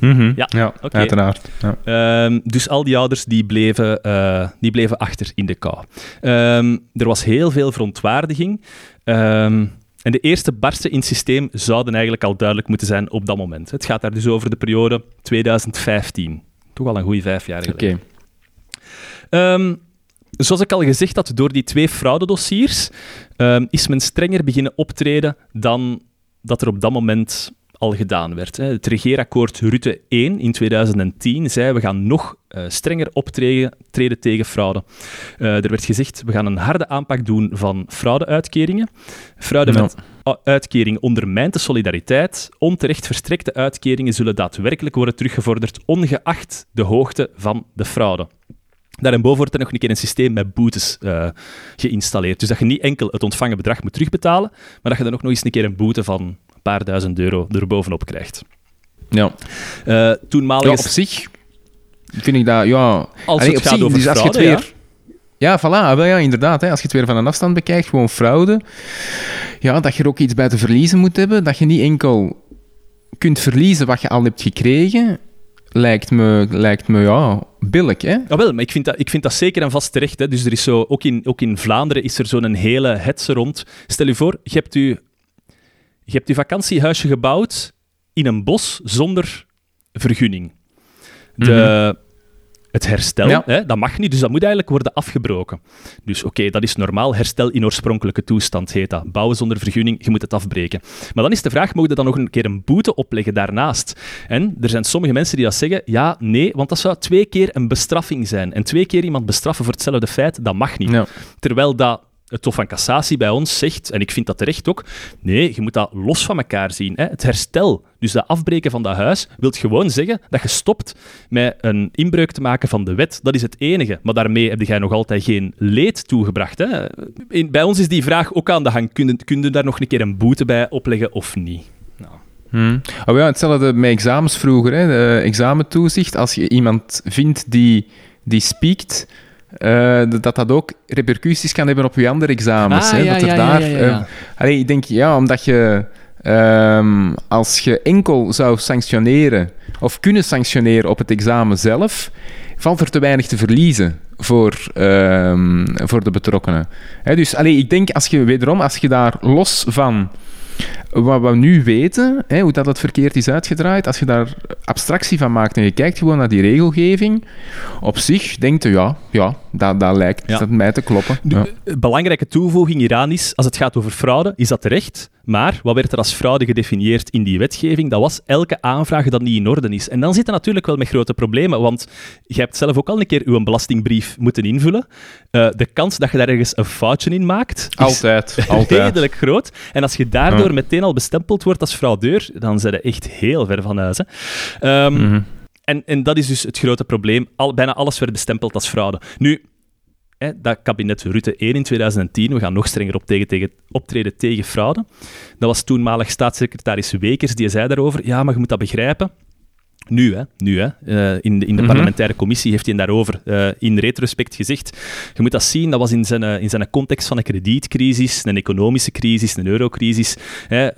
Mhm. Ja, ja uiteraard. Ja. Ehm, dus al die ouders die bleven, eh, die bleven achter in de kou. Ehm, er was heel veel verontwaardiging. Ehm, en de eerste barsten in het systeem zouden eigenlijk al duidelijk moeten zijn op dat moment. Het gaat daar dus over de periode 2015. Toch al een goede vijf jaar Oké. geleden. Ehm, zoals ik al gezegd had, door die twee fraudedossiers ehm, is men strenger beginnen optreden dan dat er op dat moment al gedaan werd. hè. Het regeerakkoord Rutte 1 in 2010 zei we gaan nog eh, strenger optreden treden tegen fraude. Eh, er werd gezegd we gaan een harde aanpak doen van fraudeuitkeringen. Fraude met u- uitkering ondermijnt de solidariteit. Onterecht verstrekte uitkeringen zullen daadwerkelijk worden teruggevorderd, ongeacht de hoogte van de fraude. Daarboven wordt er nog een keer een systeem met boetes eh, geïnstalleerd. Dus dat je niet enkel het ontvangen bedrag moet terugbetalen, maar dat je dan ook nog eens een keer een boete van paar duizend euro erbovenop krijgt. Ja. Eh toenmalige... ja, op zich vind ik dat, ja... als Allee, het gaat zich, over dus als je het fraude, weer... Ja, voilà, wel, ja, inderdaad. Hè. Als je het weer van een afstand bekijkt, gewoon fraude. Ja, dat je er ook iets bij te verliezen moet hebben. Dat je niet enkel kunt verliezen wat je al hebt gekregen, lijkt me, lijkt me ja, billig, hè? Ja, wel, maar ik vind, dat, ik vind dat zeker en vast terecht. Hè. Dus er is zo, ook, in, ook in Vlaanderen is er zo'n hele hetze rond. Stel je voor, je hebt je, je hebt je vakantiehuisje gebouwd in een bos zonder vergunning. De, Het herstel, Ja. hè, dat mag niet, dus dat moet eigenlijk worden afgebroken. Dus oké, dat is normaal. Herstel in oorspronkelijke toestand heet dat. Bouwen zonder vergunning, je moet het afbreken. Maar dan is de vraag, mogen je dan nog een keer een boete opleggen daarnaast? En er zijn sommige mensen die dat zeggen, ja, nee, want dat zou twee keer een bestraffing zijn. En twee keer iemand bestraffen voor hetzelfde feit, dat mag niet. Ja. Terwijl dat het Hof van Cassatie bij ons zegt, en ik vind dat terecht ook, nee, je moet dat los van elkaar zien. Hè. Het herstel, dus dat afbreken van dat huis, wil gewoon zeggen dat je stopt met een inbreuk te maken van de wet. Dat is het enige. Maar daarmee heb jij nog altijd geen leed toegebracht. Hè. Bij ons is die vraag ook aan de gang. Kun je, kun je daar nog een keer een boete bij opleggen of niet? Nou. Hmm. Oh ja, hetzelfde met examens vroeger. Hè. De examentoezicht, als je iemand vindt die, die spiekt, uh, dat dat ook repercussies kan hebben op je andere examens. Ah, hè. ja, dat er ja, daar, ja, eh, allee, ik denk, ja, omdat je... ehm, als je enkel zou sanctioneren of kunnen sanctioneren op het examen zelf, valt er te weinig te verliezen voor, ehm, voor de betrokkenen. Hè, dus allee, ik denk, als je wederom, als je daar los van wat we nu weten, hè, hoe dat het verkeerd is uitgedraaid, als je daar abstractie van maakt en je kijkt gewoon naar die regelgeving, op zich denkt je, ja, ja dat, dat lijkt Ja. dat mij te kloppen. De Ja. belangrijke toevoeging hieraan is, als het gaat over fraude, is dat terecht. Maar wat werd er als fraude gedefinieerd in die wetgeving? Dat was elke aanvraag dat niet in orde is. En dan zit je natuurlijk wel met grote problemen, want je hebt zelf ook al een keer uw belastingbrief moeten invullen. Eh, de kans dat je daar ergens een foutje in maakt, is Altijd, altijd. redelijk groot. En als je daardoor Ja. meteen al bestempeld wordt als fraudeur, dan zijn je echt heel ver van huis. Hè. Ehm, Mhm. en, en dat is dus het grote probleem. Al, bijna alles werd bestempeld als fraude. Nu, hè, dat kabinet Rutte 1 in 2010, we gaan nog strenger op tegen, tegen, optreden tegen fraude. Dat was toenmalig staatssecretaris Wekers, die zei daarover, ja, maar je moet dat begrijpen. Nu, hè, nu hè. Eh, in de, in de Mhm. parlementaire commissie heeft hij daarover eh, in retrospect gezegd. Je moet dat zien, dat was in zijn, eh, in zijn context van een kredietcrisis, een economische crisis, een eurocrisis. Hè,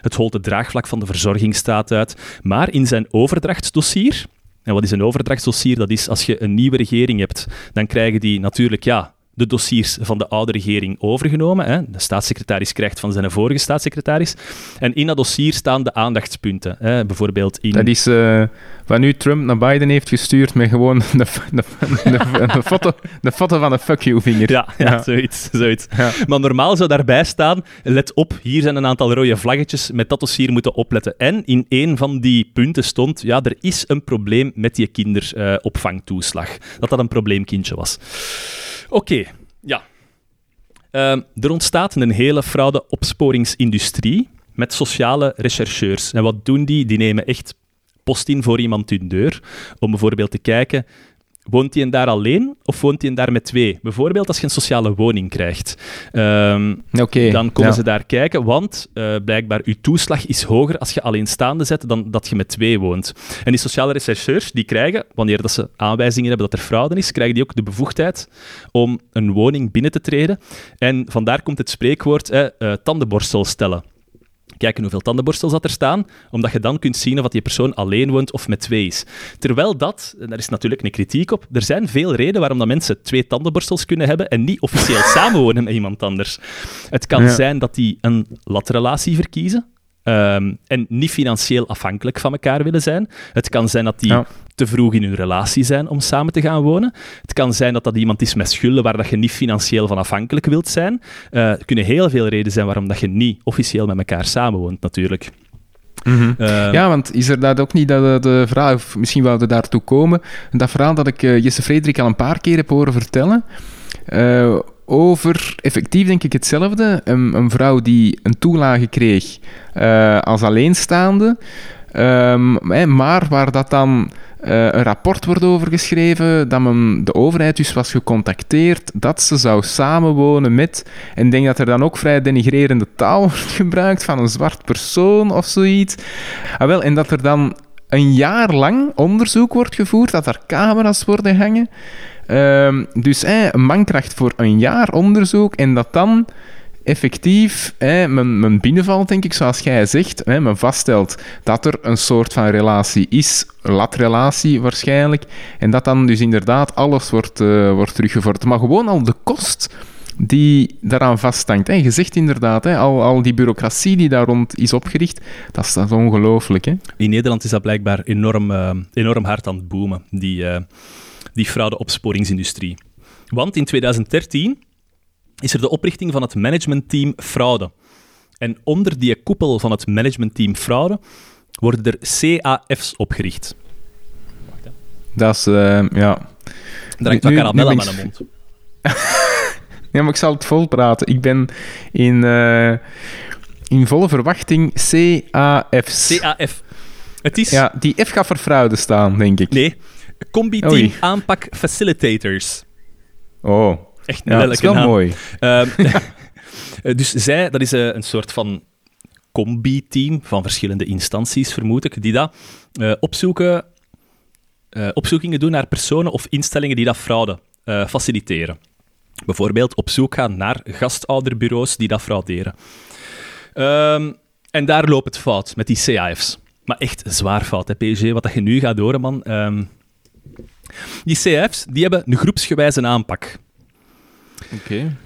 het holte draagvlak van de verzorging staat uit. Maar in zijn overdrachtsdossier, en wat is een overdrachtsdossier? Dat is als je een nieuwe regering hebt, dan krijgen die natuurlijk ja, de dossiers van de oude regering overgenomen. Hè. De staatssecretaris krijgt van zijn vorige staatssecretaris. En in dat dossier staan de aandachtspunten. Hè. Bijvoorbeeld in... Dat is eh, wat nu Trump naar Biden heeft gestuurd met gewoon een, een, een foto, foto van een fuck you vinger. Ja, ja, Ja. zoiets. zoiets. Ja. Maar normaal zou daarbij staan, let op, hier zijn een aantal rode vlaggetjes, met dat dossier moeten opletten. En in een van die punten stond, ja, er is een probleem met die kinderopvangtoeslag. dat dat een probleemkindje was. Oké, ja. Ehm, er ontstaat een hele fraude-opsporingsindustrie met sociale rechercheurs. En wat doen die? Die nemen echt post in voor iemand hun deur, om bijvoorbeeld te kijken, woont hij daar alleen of woont hij daar met twee? Bijvoorbeeld als je een sociale woning krijgt. Ehm, dan komen ja. ze daar kijken, want eh, blijkbaar je toeslag is hoger als je alleenstaande zet dan dat je met twee woont. En die sociale rechercheurs die krijgen, wanneer dat ze aanwijzingen hebben dat er fraude is, krijgen die ook de bevoegdheid om een woning binnen te treden. En vandaar komt het spreekwoord eh, eh, tandenborstel stellen. Kijken hoeveel tandenborstels dat er staan, omdat je dan kunt zien of die persoon alleen woont of met twee is. Terwijl dat, en daar is natuurlijk een kritiek op, er zijn veel redenen waarom dat mensen twee tandenborstels kunnen hebben en niet officieel samenwonen met iemand anders. Het kan Ja. zijn dat die een latrelatie verkiezen ehm, en niet financieel afhankelijk van elkaar willen zijn. Het kan zijn dat die Ja. te vroeg in hun relatie zijn om samen te gaan wonen. Het kan zijn dat dat iemand is met schulden waar dat je niet financieel van afhankelijk wilt zijn. Eh, er kunnen heel veel redenen zijn waarom dat je niet officieel met elkaar samenwoont, natuurlijk. Mhm. Eh, Ja, want is er dat ook niet dat eh, de vraag, of misschien wouden we daartoe komen, dat verhaal dat ik eh, Jesse Frederik al een paar keer heb horen vertellen, eh, over effectief denk ik hetzelfde, een, een vrouw die een toelage kreeg eh, als alleenstaande, ehm, maar waar dat dan eh, een rapport wordt over geschreven, dat men, de overheid dus was gecontacteerd dat ze zou samenwonen met, en denk dat er dan ook vrij denigrerende taal wordt gebruikt van een zwart persoon of zoiets. Ah, en dat er dan een jaar lang onderzoek wordt gevoerd, dat er camera's worden hangen. Ehm, dus eh, een mankracht voor een jaar onderzoek en dat dan effectief men, men binnenvalt, denk ik, zoals jij zegt. Hè, men vaststelt dat er een soort van relatie is, latrelatie waarschijnlijk, en dat dan dus inderdaad alles wordt, eh, wordt teruggevorderd. Maar gewoon al de kost die daaraan vasthangt. Hè. Je zegt inderdaad, hè, al, al die bureaucratie die daar rond is opgericht, dat is, dat ongelooflijk. In Nederland is dat blijkbaar enorm, eh, enorm hard aan het boomen, die, eh die fraude-opsporingsindustrie. Want in 2013 is er de oprichting van het managementteam fraude. En onder die koepel van het managementteam fraude worden er CAF's opgericht. Dat is, eh, ja... Daar hangt wat karamel aan mijn mond. Ja, maar ik zal het vol praten. Ik ben in, eh, in volle verwachting CAF's. CAF. Het is... Ja, die F gaat voor fraude staan, denk ik. Nee. Combi-team Oei. aanpak facilitators. Oh, Echt een ja, dat is wel mooi. Ehm, eh, dus zij, dat is eh, een soort van combi-team van verschillende instanties, vermoed ik, die dat eh, opzoeken, opzoekingen doen naar personen of instellingen die dat fraude faciliteren. Bijvoorbeeld op zoek gaan naar gastouderbureaus die dat frauderen. Ehm, en daar loopt het fout met die CAF's. Maar echt zwaar fout, hè, PSG, wat dat je nu gaat horen, man. Ehm, die CAF's die hebben een groepsgewijze aanpak Oké.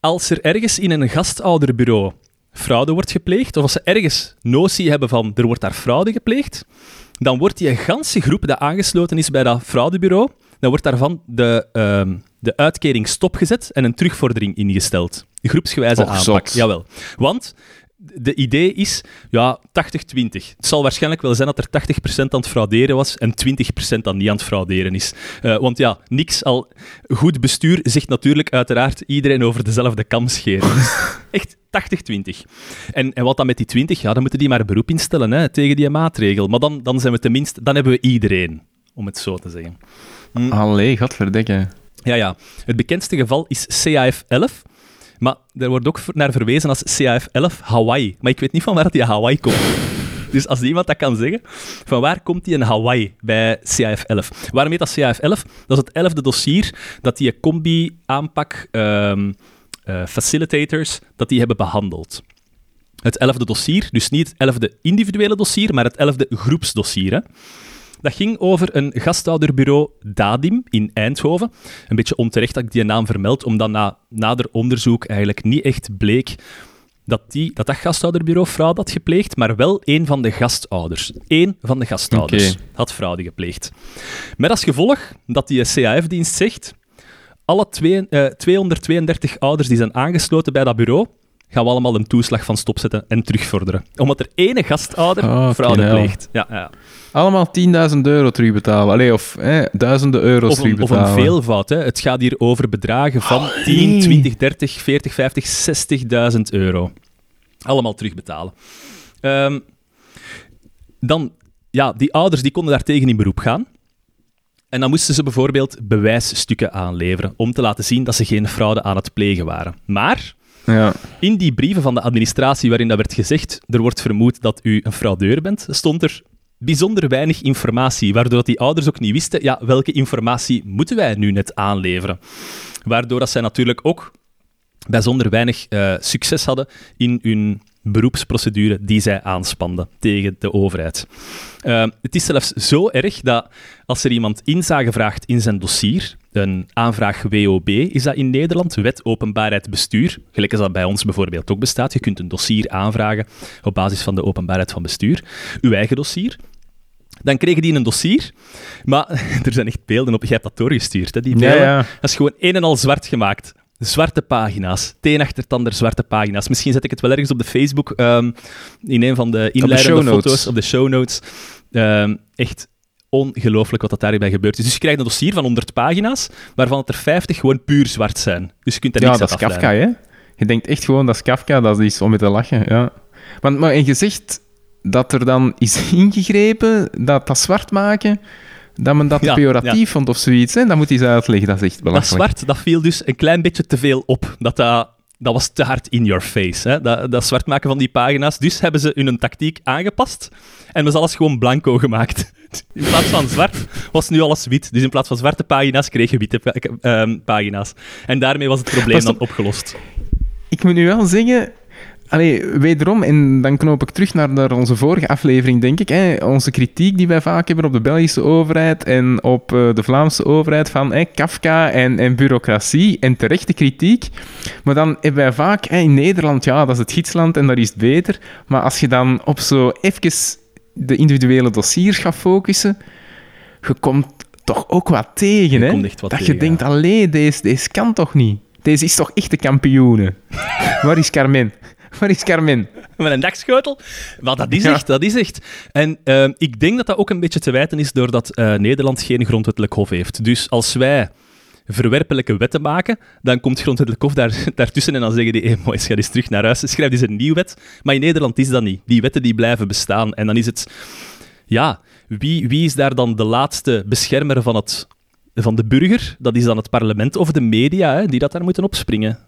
als er ergens in een gastouderbureau fraude wordt gepleegd, of als ze ergens notie hebben van er wordt daar fraude gepleegd, dan wordt die ganse groep die aangesloten is bij dat fraudebureau, dan wordt daarvan de, ehm, de uitkering stopgezet en een terugvordering ingesteld. Groepsgewijze Och, aanpak. zot. Jawel. Want de idee is, ja, 80-20. Het zal waarschijnlijk wel zijn dat er 80% aan het frauderen was en 20% dan niet aan het frauderen is. Eh, want ja, niks al... Goed bestuur zegt natuurlijk uiteraard iedereen over dezelfde kam scheren. Dus echt 80-20. En, en wat dan met die 20? Ja, dan moeten die maar een beroep instellen hè, tegen die maatregel. Maar dan, dan zijn we tenminste... Dan hebben we iedereen, om het zo te zeggen. Allee, godverdikke. Ja, ja. Het bekendste geval is CAF 11. Maar er wordt ook naar verwezen als CAF 11 Hawaii. Maar ik weet niet van waar die Hawaii komt. Dus als iemand dat kan zeggen, van waar komt die in Hawaii bij CAF 11? Waarom heet dat CAF 11? Dat is het elfde dossier dat die combi-aanpak ehm, eh, facilitators dat die hebben behandeld. Het elfde dossier, dus niet het elfde individuele dossier, maar het elfde groepsdossier. Hè? Dat ging over een gastouderbureau Dadim in Eindhoven. Een beetje onterecht dat ik die naam vermeld, omdat na nader onderzoek eigenlijk niet echt bleek dat die, dat, dat gastouderbureau fraude had gepleegd, maar wel één van de gastouders. Eén van de gastouders had fraude gepleegd. Met als gevolg dat die CAF-dienst zegt, alle twee, eh, 232 ouders die zijn aangesloten bij dat bureau, gaan we allemaal een toeslag van stopzetten en terugvorderen. Omdat er ene gastouder Oh, fraude pleegt. Ja, ja. Allemaal 10.000 euro terugbetalen. Allee, of hè, duizenden euro's Of een, of terugbetalen. een veelvoud. Hè. Het gaat hier over bedragen van 10, nee. 20, 30, 40, 50, 60.000 euro. Allemaal terugbetalen. Ehm, dan, ja, die ouders die konden daartegen in beroep gaan. En dan moesten ze bijvoorbeeld bewijsstukken aanleveren om te laten zien dat ze geen fraude aan het plegen waren. Maar Ja. in die brieven van de administratie waarin dat werd gezegd er wordt vermoed dat u een fraudeur bent, stond er bijzonder weinig informatie, waardoor dat die ouders ook niet wisten ja, welke informatie moeten wij nu net aanleveren. Waardoor dat zij natuurlijk ook bijzonder weinig eh, succes hadden in hun beroepsprocedure die zij aanspanden tegen de overheid. Eh, het is zelfs zo erg dat als er iemand inzage vraagt in zijn dossier, een aanvraag WOB is dat in Nederland, Wet Openbaarheid Bestuur, gelijk als dat bij ons bijvoorbeeld ook bestaat. Je kunt een dossier aanvragen op basis van de openbaarheid van bestuur, uw eigen dossier. Dan kregen die een dossier, maar er zijn echt beelden op. Je hebt dat doorgestuurd, hè, die Ja, beelden. ja. Dat is gewoon een en al zwart gemaakt. Zwarte pagina's. Teen achter tander zwarte pagina's. Misschien zet ik het wel ergens op de Facebook ehm, in een van de inleidende foto's, op de show notes. Ehm, echt ongelooflijk wat dat daarbij gebeurd is. Dus je krijgt een dossier van 100 pagina's, waarvan het er 50 gewoon puur zwart zijn. Dus je kunt er Ja, niks dat is Kafka, hè? Je denkt echt gewoon, dat is Kafka, dat is om mee te lachen, ja. Want, maar en je zegt dat er dan is ingegrepen, dat dat zwart maken, dat men dat Ja, pejoratief vond of zoiets, hè? Dat moet hij eens uitleggen, dat is echt Dat belachelijk. zwart, dat viel dus een klein beetje te veel op. Dat, dat, dat was te hard in your face, hè? Dat, dat zwart maken van die pagina's. Dus hebben ze hun tactiek aangepast en was alles gewoon blanco gemaakt. In plaats van zwart was nu alles wit. Dus in plaats van zwarte pagina's kreeg je witte pa- ehm, pagina's. En daarmee was het probleem Was dan dat- opgelost. Ik moet nu wel zeggen... Allee, wederom, en dan knoop ik terug naar, naar onze vorige aflevering, denk ik. Hè, onze kritiek die wij vaak hebben op de Belgische overheid en op eh, de Vlaamse overheid van hè, Kafka en, en bureaucratie en terechte kritiek. Maar dan hebben wij vaak hè, in Nederland, ja, dat is het gidsland en daar is het beter. Maar als je dan op zo even de individuele dossiers gaat focussen, je komt toch ook wat tegen, Je hè? wat dat tegen, je denkt, ja. allee, deze, deze kan toch niet? Deze is toch echt de kampioene? Waar is Carmen? Waar is Carmen? Met een dakschotel. Maar dat is Ja. echt, dat is echt. En ehm, ik denk dat dat ook een beetje te wijten is doordat eh, Nederland geen grondwettelijk hof heeft. Dus als wij verwerpelijke wetten maken, dan komt grondwettelijk hof daar, daartussen en dan zeggen die, hé, mooi, ga eens terug naar huis, schrijf eens een nieuwe wet. Maar in Nederland is dat niet. Die wetten die blijven bestaan. En dan is het, ja, wie, wie is daar dan de laatste beschermer van, het, van de burger? Dat is dan het parlement of de media, hè, die dat daar moeten opspringen.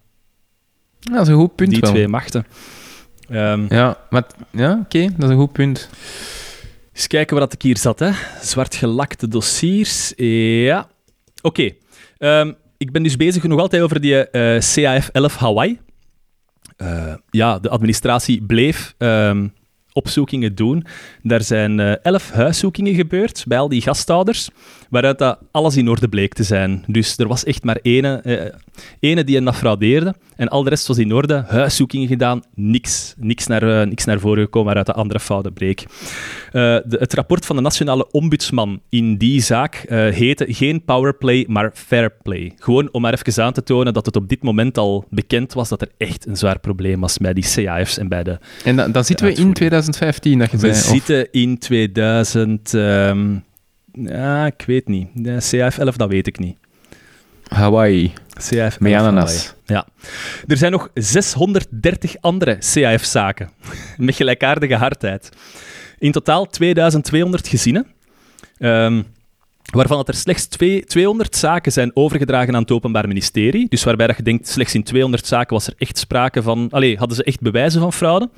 Ja, dat is een goed punt Die wel. twee machten. Ehm, Ja, maar, ja oké, dat is een goed punt. Eens kijken waar dat ik hier zat. Hè. Zwart gelakte dossiers. Ja. Oké. Ehm, ik ben dus bezig nog altijd over die eh, CAF-11 Hawaii. Eh, ja, de administratie bleef ehm, opzoekingen doen. Daar zijn eh, elf huiszoekingen gebeurd bij al die gasthouders, waaruit dat alles in orde bleek te zijn. Dus er was echt maar ene, eh, ene die een fraudeerde en al de rest was in orde. Huiszoekingen gedaan, niks. Niks naar, eh, niks naar voren gekomen waaruit de andere fouten bleek. De, het rapport van de nationale ombudsman in die zaak heette geen powerplay, maar fair play. Gewoon om maar even aan te tonen dat het op dit moment al bekend was dat er echt een zwaar probleem was bij die CAF's en bij de En dan, dan zitten we in uitvoering. 2015, dat je we zei. of- zitten in 2000. ehm, ja, ik weet niet. De CF11, dat weet ik niet. Hawaii, CF met ananas. Ja. Er zijn nog 630 andere CAF-zaken met gelijkaardige hardheid. In totaal 2200 gezinnen. ehm, waarvan dat er slechts twee, 200 zaken zijn overgedragen aan het Openbaar Ministerie. Dus waarbij dat je denkt, slechts in 200 zaken was er echt sprake van... Allee, hadden ze echt bewijzen van fraude.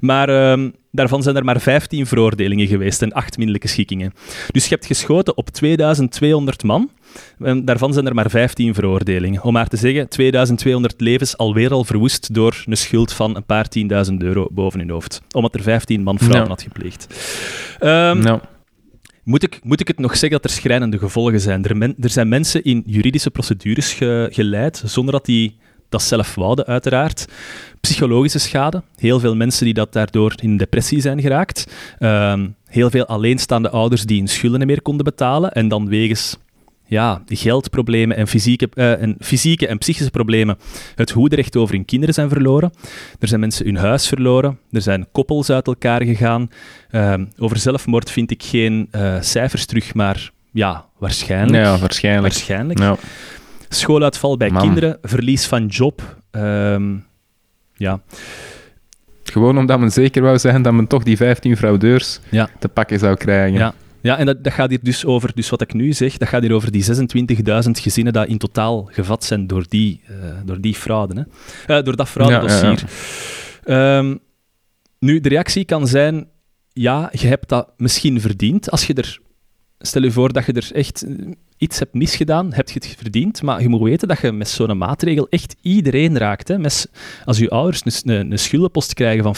Maar ehm, daarvan zijn er maar 15 veroordelingen geweest en 8 minderlijke schikkingen. Dus je hebt geschoten op 2200 man. En daarvan zijn er maar 15 veroordelingen. Om maar te zeggen, 2200 levens alweer al verwoest door een schuld van een paar tienduizend euro boven hun hoofd. Omdat er 15 man fraude Ja. had gepleegd. Nou, moet ik, moet ik het nog zeggen dat er schrijnende gevolgen zijn? Er, zijn mensen in juridische procedures ge- geleid, zonder dat die dat zelf wouden, uiteraard. Psychologische schade. Heel veel mensen die dat daardoor in depressie zijn geraakt. Ehm, heel veel alleenstaande ouders die hun schulden meer konden betalen. En dan wegens ja, geldproblemen en fysieke, eh, en fysieke en psychische problemen het hoederecht over hun kinderen zijn verloren. Er zijn mensen hun huis verloren. Er zijn koppels uit elkaar gegaan. Ehm, over zelfmoord vind ik geen eh, cijfers terug, maar ja, waarschijnlijk. ja, waarschijnlijk. waarschijnlijk. Schooluitval bij Man. kinderen, verlies van job. ehm, ja. gewoon omdat men zeker wou zijn dat men toch die 15 fraudeurs Ja. te pakken zou krijgen. Ja. Ja, en dat, dat gaat hier dus over, dus wat ik nu zeg, dat gaat hier over die 26.000 gezinnen die in totaal gevat zijn door die, eh, door die fraude. Hè. Eh, door dat fraudedossier. Ehm, nu, de reactie kan zijn, ja, je hebt dat misschien verdiend. Als je er, stel je voor dat je er echt iets hebt misgedaan, heb je het verdiend. Maar je moet weten dat je met zo'n maatregel echt iedereen raakt. Hè. Met, als je ouders een, een, een schuldenpost krijgen van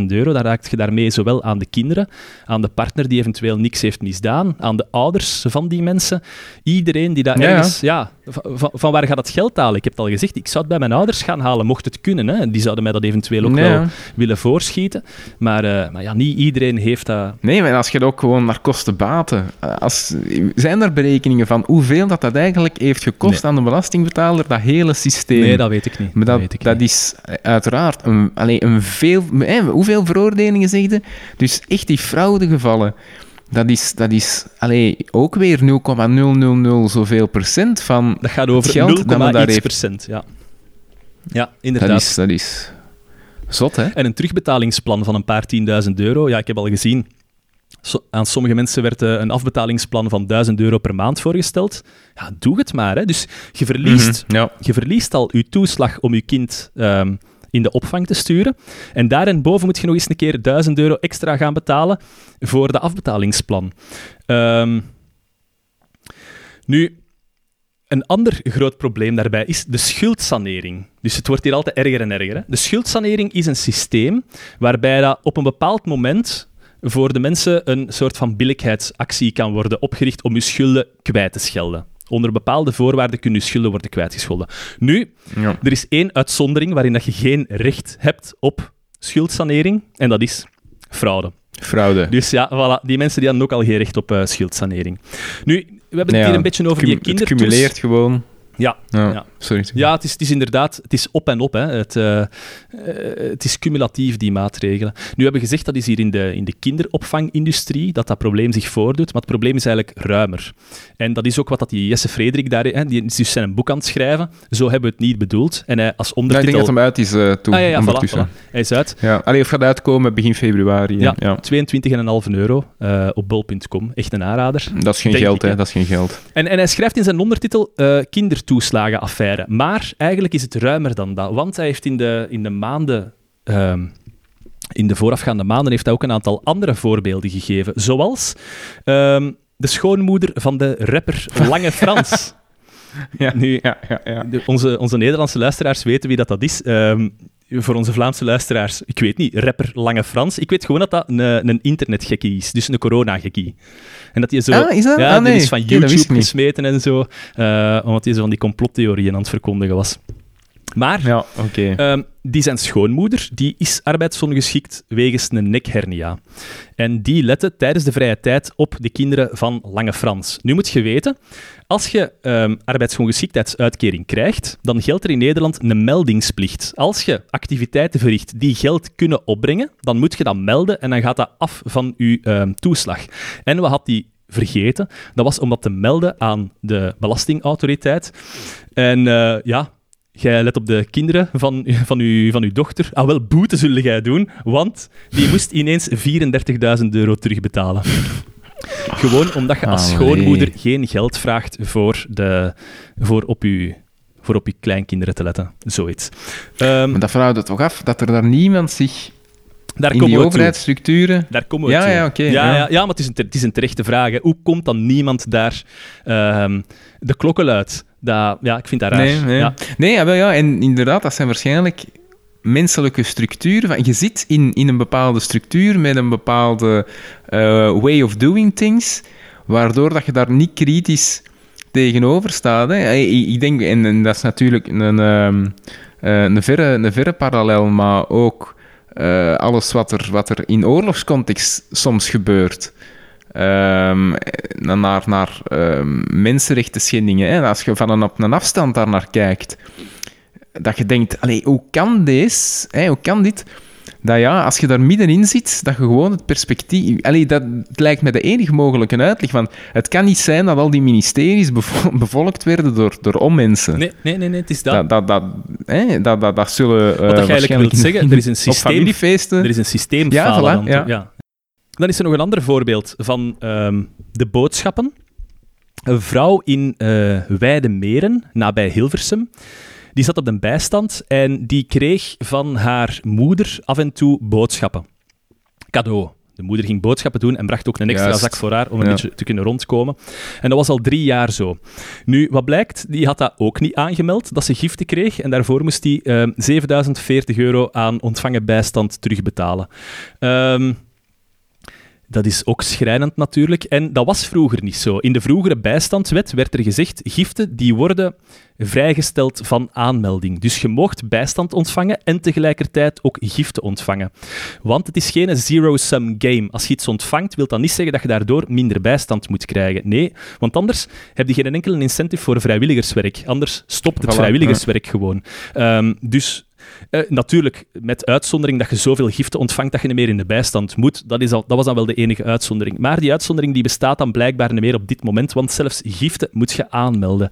40.000 euro, dan raakt je daarmee zowel aan de kinderen, aan de partner die eventueel niks heeft misdaan, aan de ouders van die mensen. Iedereen die dat Ja, ergens... Ja, van, waar gaat dat geld halen? Ik heb het al gezegd, ik zou het bij mijn ouders gaan halen, mocht het kunnen. Hè. Die zouden mij dat eventueel ook wel willen voorschieten. Maar, eh, maar ja, niet iedereen heeft dat... Nee, maar als je het ook gewoon naar kosten baten. Als, zijn er berekeningen van hoeveel dat, dat eigenlijk heeft gekost aan de belastingbetaler, dat hele systeem? Nee, dat weet ik niet. Maar dat, weet ik dat niet. is eh, uiteraard een, allee, een veel... hoeveel veroordelingen zeg je? Dus echt die fraudegevallen, dat is, dat is allee, ook weer 0,000 zoveel procent van... Dat gaat over geld dat men daar 0,1 heeft. procent, ja. Ja, Dat inderdaad. is, dat is zot, hè? En een terugbetalingsplan van een paar tienduizend euro, ja, ik heb al gezien, so- aan sommige mensen werd eh, een afbetalingsplan van 1000 euro per maand voorgesteld. Ja, doe het maar. Hè. Dus je verliest, Mhm, Ja. je verliest al je toeslag om je kind ehm, in de opvang te sturen. En daarboven moet je nog eens een keer 1000 euro extra gaan betalen voor de afbetalingsplan. Ehm, nu, een ander groot probleem daarbij is de schuldsanering. Dus het wordt hier altijd erger en erger. Hè? De schuldsanering is een systeem waarbij dat op een bepaald moment voor de mensen een soort van billijkheidsactie kan worden opgericht om je schulden kwijt te schelden. Onder bepaalde voorwaarden kunnen je schulden worden kwijtgescholden. Nu, Ja. er is één uitzondering waarin dat je geen recht hebt op schuldsanering, en dat is fraude. Fraude. Dus ja, voilà, die mensen die hadden ook al geen recht op eh, schuldsanering. Nu, we hebben het Nee, hier een beetje over die het kindertoes. cumuleert gewoon. Ja, Ja, Ja. sorry. ja het, is, het is inderdaad het is op en op. Hè. Het, eh, eh, het is cumulatief, die maatregelen. Nu hebben we gezegd dat is hier in de, in de kinderopvangindustrie dat dat probleem zich voordoet, maar het probleem is eigenlijk ruimer. En dat is ook wat dat die Jesse Frederik daar... Hè, die is dus zijn boek aan het schrijven. Zo hebben we het niet bedoeld. En hij als Ja, ik ondertitel... denk dat hem uit is eh toen, ah, ja, ja, voilà, ondertussen. voilà. Hij is uit. Ja. Allee, of gaat uitkomen begin februari. Ja, Ja. 22,5 euro op bol.com. Echt een aanrader. Dat is geen Denk geld, hè. Dat is geen geld. En, en hij schrijft in zijn ondertitel eh, kindertoeslagenaffaire. Maar eigenlijk is het ruimer dan dat. Want hij heeft in de, in de maanden... ehm, in de voorafgaande maanden heeft hij ook een aantal andere voorbeelden gegeven. Zoals ehm, de schoonmoeder van de rapper Lange Frans. Ja, Nu, ja, ja. ja. de- onze, onze Nederlandse luisteraars weten wie dat, dat is. Ehm, voor onze Vlaamse luisteraars, ik weet niet, rapper Lange Frans. Ik weet gewoon dat dat een, een internetgekkie is, dus een coronagekkie. En dat hij zo... Ah, is dat? Ja, Ah, nee. is van YouTube niet. gesmeten en zo, eh, omdat hij zo van die complottheorieën aan het verkondigen was. Maar Ja. Ehm, die zijn schoonmoeder die is arbeidsongeschikt wegens een nekhernia. En die lette tijdens de vrije tijd op de kinderen van Lange Frans. Nu moet je weten, als je ehm arbeidsongeschiktheidsuitkering krijgt, dan geldt er in Nederland een meldingsplicht. Als je activiteiten verricht die geld kunnen opbrengen, dan moet je dat melden en dan gaat dat af van je ehm, toeslag. En we had die vergeten. Dat was om dat te melden aan de belastingautoriteit. En eh, ja, jij let op de kinderen van, van, uw, van uw dochter. Ah, wel, boete zullen jij doen, want die moest ineens 34.000 euro terugbetalen. Gewoon omdat je als schoonmoeder geen geld vraagt voor, de, voor, op, je, voor op je kleinkinderen te letten. Zoiets. Ehm, Maar dat verhoudt het toch af dat er daar niemand zich daar in komen die overheidsstructuren... Daar komen we Ja, toe. ja, oké, ja, ja. ja. ja, maar het is, een, het is een terechte vraag. hè. Hoe komt dan niemand daar ehm, de klokken luidt? Dat, ja, ik vind dat raar. Nee, nee. Ja. Nee, ja, wel, ja, en inderdaad, dat zijn waarschijnlijk menselijke structuren. Van, je zit in, in een bepaalde structuur met een bepaalde eh, way of doing things, waardoor dat je daar niet kritisch tegenover staat. Hè. Ik, denk, en, en dat is natuurlijk een, ehm, eh, een, verre, een verre parallel, maar ook eh, alles wat er, wat er in oorlogscontext soms gebeurt. Ehm, naar naar ehm, mensenrechten. Hè. Als je van een, op een afstand daar naar kijkt, dat je denkt, hoe kan dit? Hè, hoe kan dit? Dat ja, als je daar middenin zit, dat je gewoon het perspectief... Allee, dat lijkt me de enige mogelijke uitleg. Want het kan niet zijn dat al die ministeries bevo- bevolkt werden door, door onmensen. Nee, nee, nee, nee, het is dat. Dat, dat, dat, hè, dat, dat, dat zullen... Wat dat je eigenlijk wilt zeggen, er is een systeem, familiefeesten... er is een systeem Ja, voilà, toe. ja. Dan is er nog een ander voorbeeld van ehm, de boodschappen. Een vrouw in eh Weidemeren, nabij Hilversum, die zat op de bijstand en die kreeg van haar moeder af en toe boodschappen. Cadeau. De moeder ging boodschappen doen en bracht ook een extra Juist. zak voor haar om een Ja. beetje te kunnen rondkomen. En dat was al drie jaar zo. Nu, wat blijkt, die had dat ook niet aangemeld, dat ze giften kreeg. En daarvoor moest hij ehm 7040 euro aan ontvangen bijstand terugbetalen. Ehm, dat is ook schrijnend natuurlijk. En dat was vroeger niet zo. In de vroegere bijstandswet werd er gezegd, giften die worden vrijgesteld van aanmelding. Dus je mocht bijstand ontvangen en tegelijkertijd ook giften ontvangen. Want het is geen zero-sum game. Als je iets ontvangt, wil dat niet zeggen dat je daardoor minder bijstand moet krijgen. Nee, want anders heb je geen enkele incentive voor vrijwilligerswerk. Anders stopt het Voilà, vrijwilligerswerk gewoon. Ehm, dus eh, natuurlijk, met uitzondering dat je zoveel giften ontvangt dat je niet meer in de bijstand moet. Dat, is al, dat was dan wel de enige uitzondering. Maar die uitzondering die bestaat dan blijkbaar niet meer op dit moment, want zelfs giften moet je aanmelden.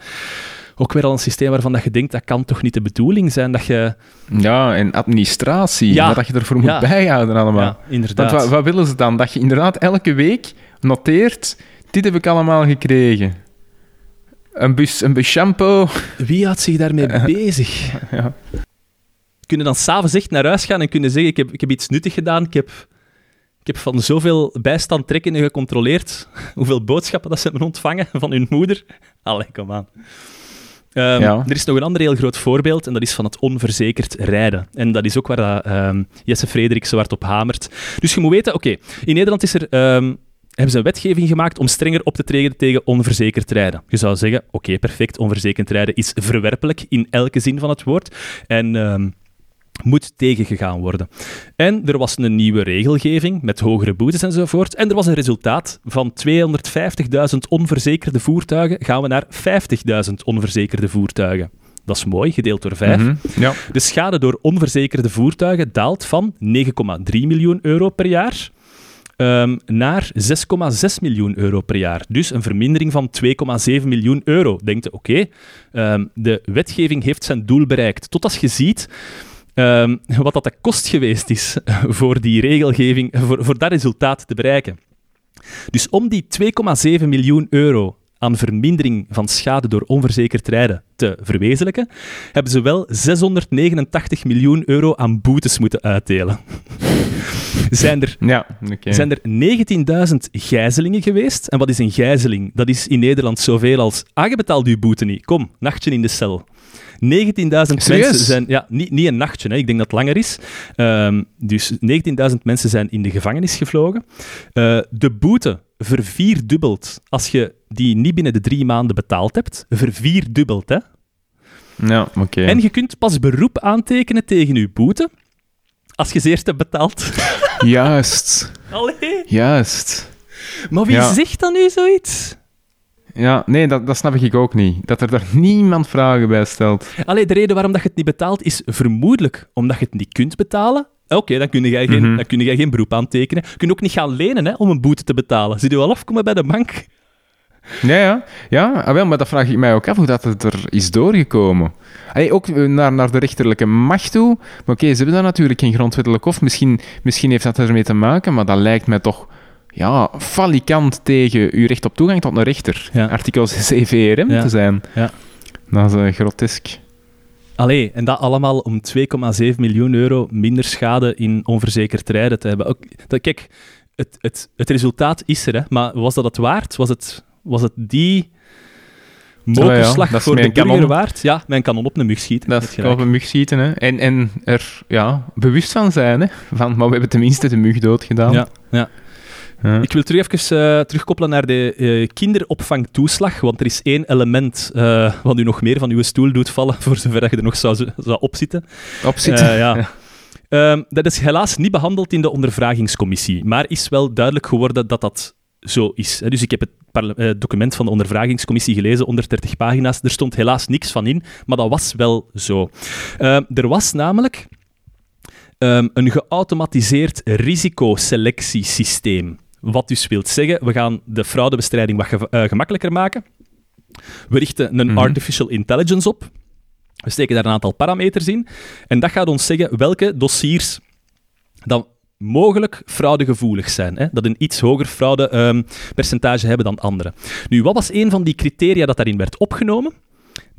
Ook weer al een systeem waarvan dat je denkt, dat kan toch niet de bedoeling zijn dat je... Ja, en administratie, Ja. dat je ervoor moet Ja. bijhouden allemaal. Ja, inderdaad. Want wat, wat willen ze dan? Dat je inderdaad elke week noteert, dit heb ik allemaal gekregen. Een bus, een bus shampoo. Wie houdt zich daarmee bezig? Ja. Kunnen dan s'avonds echt naar huis gaan en kunnen zeggen, ik heb, ik heb iets nuttig gedaan, ik heb, ik heb van zoveel bijstand trekken en gecontroleerd hoeveel boodschappen dat ze hebben ontvangen van hun moeder. Allee, kom aan. Ehm, Ja. Er is nog een ander heel groot voorbeeld en dat is van het onverzekerd rijden. En dat is ook waar dat, ehm, Jesse Frederik zo hard op hamert. Dus je moet weten, oké, in Nederland is er, ehm, hebben ze een wetgeving gemaakt om strenger op te treden tegen onverzekerd rijden. Je zou zeggen, oké, perfect, onverzekerd rijden is verwerpelijk in elke zin van het woord. En... moet tegengegaan worden. En er was een nieuwe regelgeving met hogere boetes enzovoort. En er was een resultaat. Van 250.000 onverzekerde voertuigen gaan we naar 50.000 onverzekerde voertuigen. Dat is mooi, gedeeld door 5. Mhm. Ja. De schade door onverzekerde voertuigen daalt van 9,3 miljoen euro per jaar ehm, naar 6,6 miljoen euro per jaar. Dus een vermindering van 2,7 miljoen euro. Denkt oké, ehm, de wetgeving heeft zijn doel bereikt. Tot als je ziet ehm, wat dat de kost geweest is voor die regelgeving, voor, voor dat resultaat te bereiken. Dus om die 2,7 miljoen euro aan vermindering van schade door onverzekerd rijden te verwezenlijken, hebben ze wel 689 miljoen euro aan boetes moeten uitdelen. zijn er, Ja, zijn er 19.000 gijzelingen geweest. En wat is een gijzeling? Dat is in Nederland zoveel als... Ah, je betaalt je boete niet. Kom, nachtje in de cel. 19.000 mensen zijn... Ja, niet, niet een nachtje, hè. ik denk dat het langer is. Ehm, dus 19.000 mensen zijn in de gevangenis gevlogen. Eh, de boete vervierdubbelt als je die niet binnen de drie maanden betaald hebt. Vervierdubbelt, hè. Ja, oké. En je kunt pas beroep aantekenen tegen je boete als je ze eerst hebt betaald. Juist. Allee. Juist. Maar wie Ja. zegt dan nu zoiets? Ja, nee, dat, dat snap ik ook niet. Dat er daar niemand vragen bij stelt. Allee, de reden waarom dat je het niet betaalt is vermoedelijk omdat je het niet kunt betalen. Oké, dan, kun jij geen, Mhm. dan kun jij geen beroep aantekenen. Je kunt ook niet gaan lenen hè, om een boete te betalen. Zit je wel afkomen bij de bank? Ja, ja. Ja, ah, wel, maar dat vraag ik mij ook af hoe dat het er is doorgekomen. Allee, ook eh, naar, naar de rechterlijke macht toe. Maar oké, ze hebben daar natuurlijk geen grondwettelijk hof. Misschien, misschien heeft dat ermee te maken, maar dat lijkt mij toch ja, falikant tegen uw recht op toegang tot een rechter. Ja. Artikel 6 EVRM Ja. te zijn. Ja. Dat is eh, grotesk. Allee, en dat allemaal om 2,7 miljoen euro minder schade in onverzekerd rijden te hebben. Ook, dat, kijk, het, het, het resultaat is er, hè, maar was dat het waard? Was het, was het die mokerslag is voor de kanon. waard? Ja, mijn kanon op een mug schieten. Dat gelijk. op een mug schieten. Hè. En, en er ja, bewust van zijn. Hè. Van, maar we hebben tenminste de mug doodgedaan. Ja, ja. Ja. Ik wil terug even eh, terugkoppelen naar de eh, kinderopvangtoeslag, want er is één element eh, wat u nog meer van uw stoel doet vallen, voor zover dat je er nog zou, zou opzitten. Opzitten. Ja. Ehm, dat is helaas niet behandeld in de ondervragingscommissie, maar is wel duidelijk geworden dat dat zo is. Dus ik heb het document van de ondervragingscommissie gelezen, 130 pagina's. Er stond helaas niks van in, maar dat was wel zo. Ehm, er was namelijk ehm, een geautomatiseerd risicoselectiesysteem. Wat dus wil zeggen, we gaan de fraudebestrijding wat ge- eh, gemakkelijker maken. We richten een Mhm. artificial intelligence op. We steken daar een aantal parameters in. En dat gaat ons zeggen welke dossiers dan mogelijk fraudegevoelig zijn. Hè? Dat een iets hoger fraudepercentage hebben dan andere. Nu, wat was een van die criteria dat daarin werd opgenomen?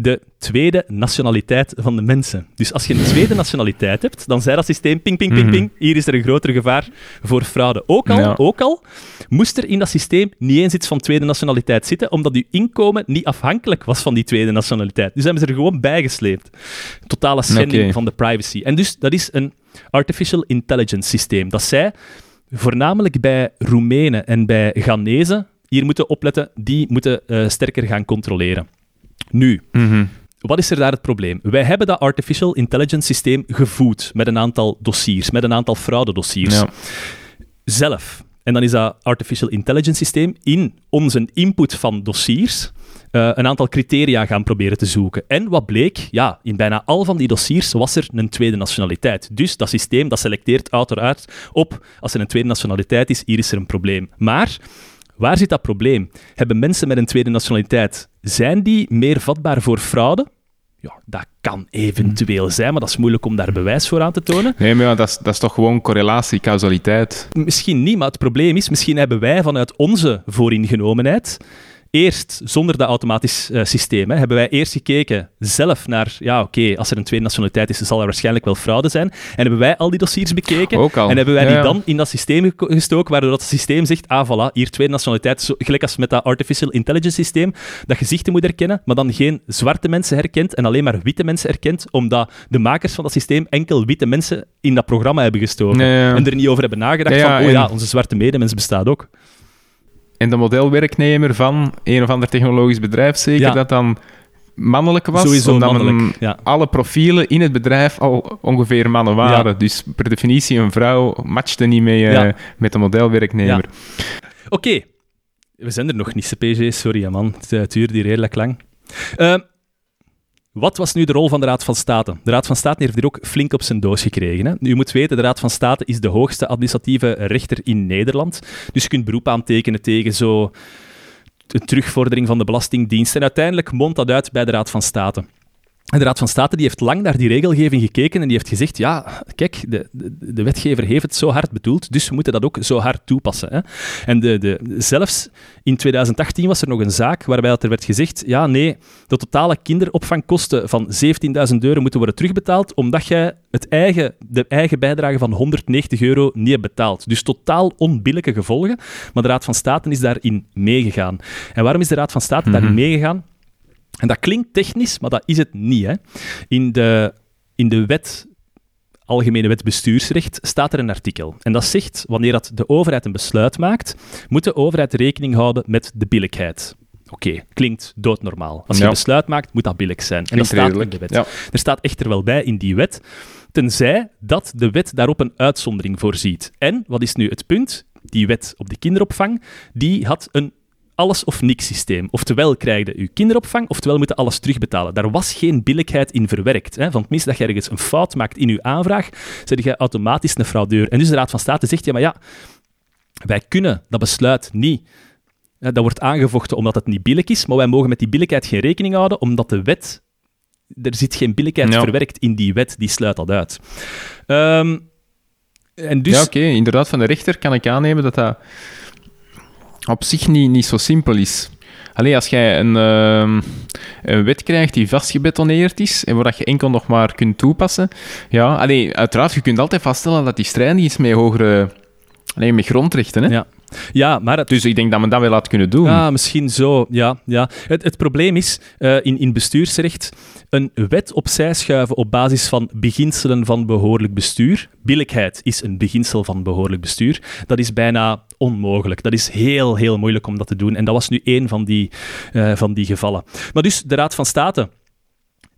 De tweede nationaliteit van de mensen. Dus als je een tweede nationaliteit hebt, dan zei dat systeem ping, ping, ping, Mhm. ping. Hier is er een groter gevaar voor fraude. Ook al, Ja. ook al moest er in dat systeem niet eens iets van tweede nationaliteit zitten, omdat uw inkomen niet afhankelijk was van die tweede nationaliteit. Dus hebben ze er gewoon bijgesleept. Totale schending van de privacy. En dus dat is een artificial intelligence systeem. Dat zij voornamelijk bij Roemenen en bij Ghanese hier moeten opletten, die moeten eh, sterker gaan controleren. Nu, Mhm. wat is er daar het probleem? Wij hebben dat artificial intelligence systeem gevoed met een aantal dossiers, met een aantal fraudedossiers Ja. zelf. En dan is dat artificial intelligence systeem in onze input van dossiers eh, een aantal criteria gaan proberen te zoeken. En wat bleek? Ja, in bijna al van die dossiers was er een tweede nationaliteit. Dus dat systeem dat selecteert uiteraard op, als er een tweede nationaliteit is, hier is er een probleem. Maar waar zit dat probleem? Hebben mensen met een tweede nationaliteit, zijn die meer vatbaar voor fraude? Ja, dat kan eventueel zijn, maar dat is moeilijk om daar bewijs voor aan te tonen. Nee, maar ja, dat, is, dat is toch gewoon correlatie, causaliteit. Misschien niet, maar het probleem is, misschien hebben wij vanuit onze vooringenomenheid eerst, zonder dat automatisch eh, systeem, hè, hebben wij eerst gekeken zelf naar, ja oké, als er een tweede nationaliteit is, zal er waarschijnlijk wel fraude zijn. En hebben wij al die dossiers bekeken Ook al. en hebben wij Ja, die dan in dat systeem gestoken, waardoor dat systeem zegt, ah voilà, hier tweede nationaliteit, zo, gelijk als met dat artificial intelligence systeem, dat gezichten moet herkennen, maar dan geen zwarte mensen herkent en alleen maar witte mensen herkent, omdat de makers van dat systeem enkel witte mensen in dat programma hebben gestoken. Ja, ja. En er niet over hebben nagedacht van, oh ja, onze zwarte medemens bestaat ook. En de modelwerknemer van een of ander technologisch bedrijf zeker, Ja. dat dan mannelijke was. Sowieso omdat men mannelijk, ja. alle profielen in het bedrijf al ongeveer mannen waren. Ja. Dus per definitie, een vrouw matchte niet mee eh, met een modelwerknemer. Oké, we zijn er nog niet, CPG, sorry man. Het, eh, het duurde hier redelijk lang. Ehm, wat was nu de rol van de Raad van State? De Raad van State heeft hier ook flink op zijn doos gekregen. Hè? U moet weten, de Raad van State is de hoogste administratieve rechter in Nederland. Dus je kunt beroep aantekenen tegen zo de terugvordering van de Belastingdienst. En uiteindelijk mondt dat uit bij de Raad van State. De Raad van State die heeft lang naar die regelgeving gekeken en die heeft gezegd, ja, kijk, de, de, de wetgever heeft het zo hard bedoeld, dus we moeten dat ook zo hard toepassen. Hè. En de, de, zelfs in 2018 was er nog een zaak waarbij dat er werd gezegd, ja, nee, de totale kinderopvangkosten van 17.000 euro moeten worden terugbetaald, omdat jij het eigen, de eigen bijdrage van 190 euro niet hebt betaald. Dus totaal onbillijke gevolgen, maar de Raad van State is daarin meegegaan. En waarom is de Raad van State daarin meegegaan? En dat klinkt technisch, maar dat is het niet. Hè. In, de, in de wet, Algemene Wet Bestuursrecht, staat er een artikel. En dat zegt, wanneer dat de overheid een besluit maakt, moet de overheid rekening houden met de billijkheid. Oké, klinkt doodnormaal. Als je Ja. een besluit maakt, moet dat billig zijn. En dat staat redelijk. in de wet. Ja. Er staat echter wel bij in die wet, tenzij dat de wet daarop een uitzondering voorziet. En, wat is nu het punt? Die wet op de kinderopvang, die had een alles of niks systeem. Oftewel krijg je uw kinderopvang, oftewel moet je alles terugbetalen. Daar was geen billijkheid in verwerkt. Hè. Van het minst dat je ergens een fout maakt in uw aanvraag, zeg je automatisch een fraudeur. En dus de Raad van State zegt, ja, maar ja, wij kunnen dat besluit niet. Ja, dat wordt aangevochten omdat het niet billig is, maar wij mogen met die billijkheid geen rekening houden, omdat de wet... Er zit geen billijkheid verwerkt in die wet, die sluit dat uit. Ehm, en dus... Ja, oké. Inderdaad, van de rechter kan ik aannemen dat dat op zich niet, niet zo simpel is. Alleen als jij een, ehm, een wet krijgt die vastgebetoneerd is en waar je enkel nog maar kunt toepassen, ja, allee, uiteraard, je kunt altijd vaststellen dat die strijdig is met hogere... Allee, met grondrechten, hè? Ja. Ja, maar het, Dus ik denk dat men dat wel had kunnen doen. Ah, misschien zo, ja. ja. Het, het probleem is, eh, in, in bestuursrecht, een wet opzij schuiven op basis van beginselen van behoorlijk bestuur. Billijkheid is een beginsel van behoorlijk bestuur. Dat is bijna onmogelijk. Dat is heel, heel moeilijk om dat te doen. En dat was nu één van die, eh, van die gevallen. Maar dus, de Raad van State...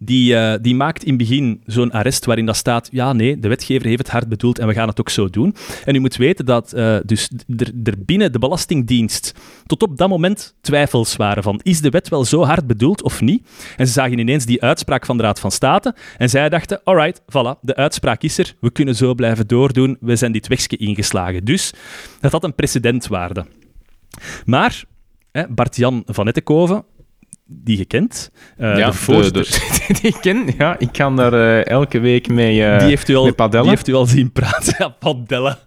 Die, eh, die maakt in het begin zo'n arrest waarin dat staat, ja, nee, de wetgever heeft het hard bedoeld en we gaan het ook zo doen. En u moet weten dat eh, dus er, binnen de Belastingdienst tot op dat moment twijfels waren van, is de wet wel zo hard bedoeld of niet? En ze zagen ineens die uitspraak van de Raad van State en zij dachten, alright, voilà, de uitspraak is er, we kunnen zo blijven doordoen, we zijn dit wegje ingeslagen. Dus dat had een precedentwaarde. Maar Bart-Jan van Ettenkoven, die je kent, eh, ja, de voorzitter... de- die ik ken, ja, ik kan daar eh, elke week mee, eh die, heeft u al, padellen. die heeft u al zien praten. Ja, padellen.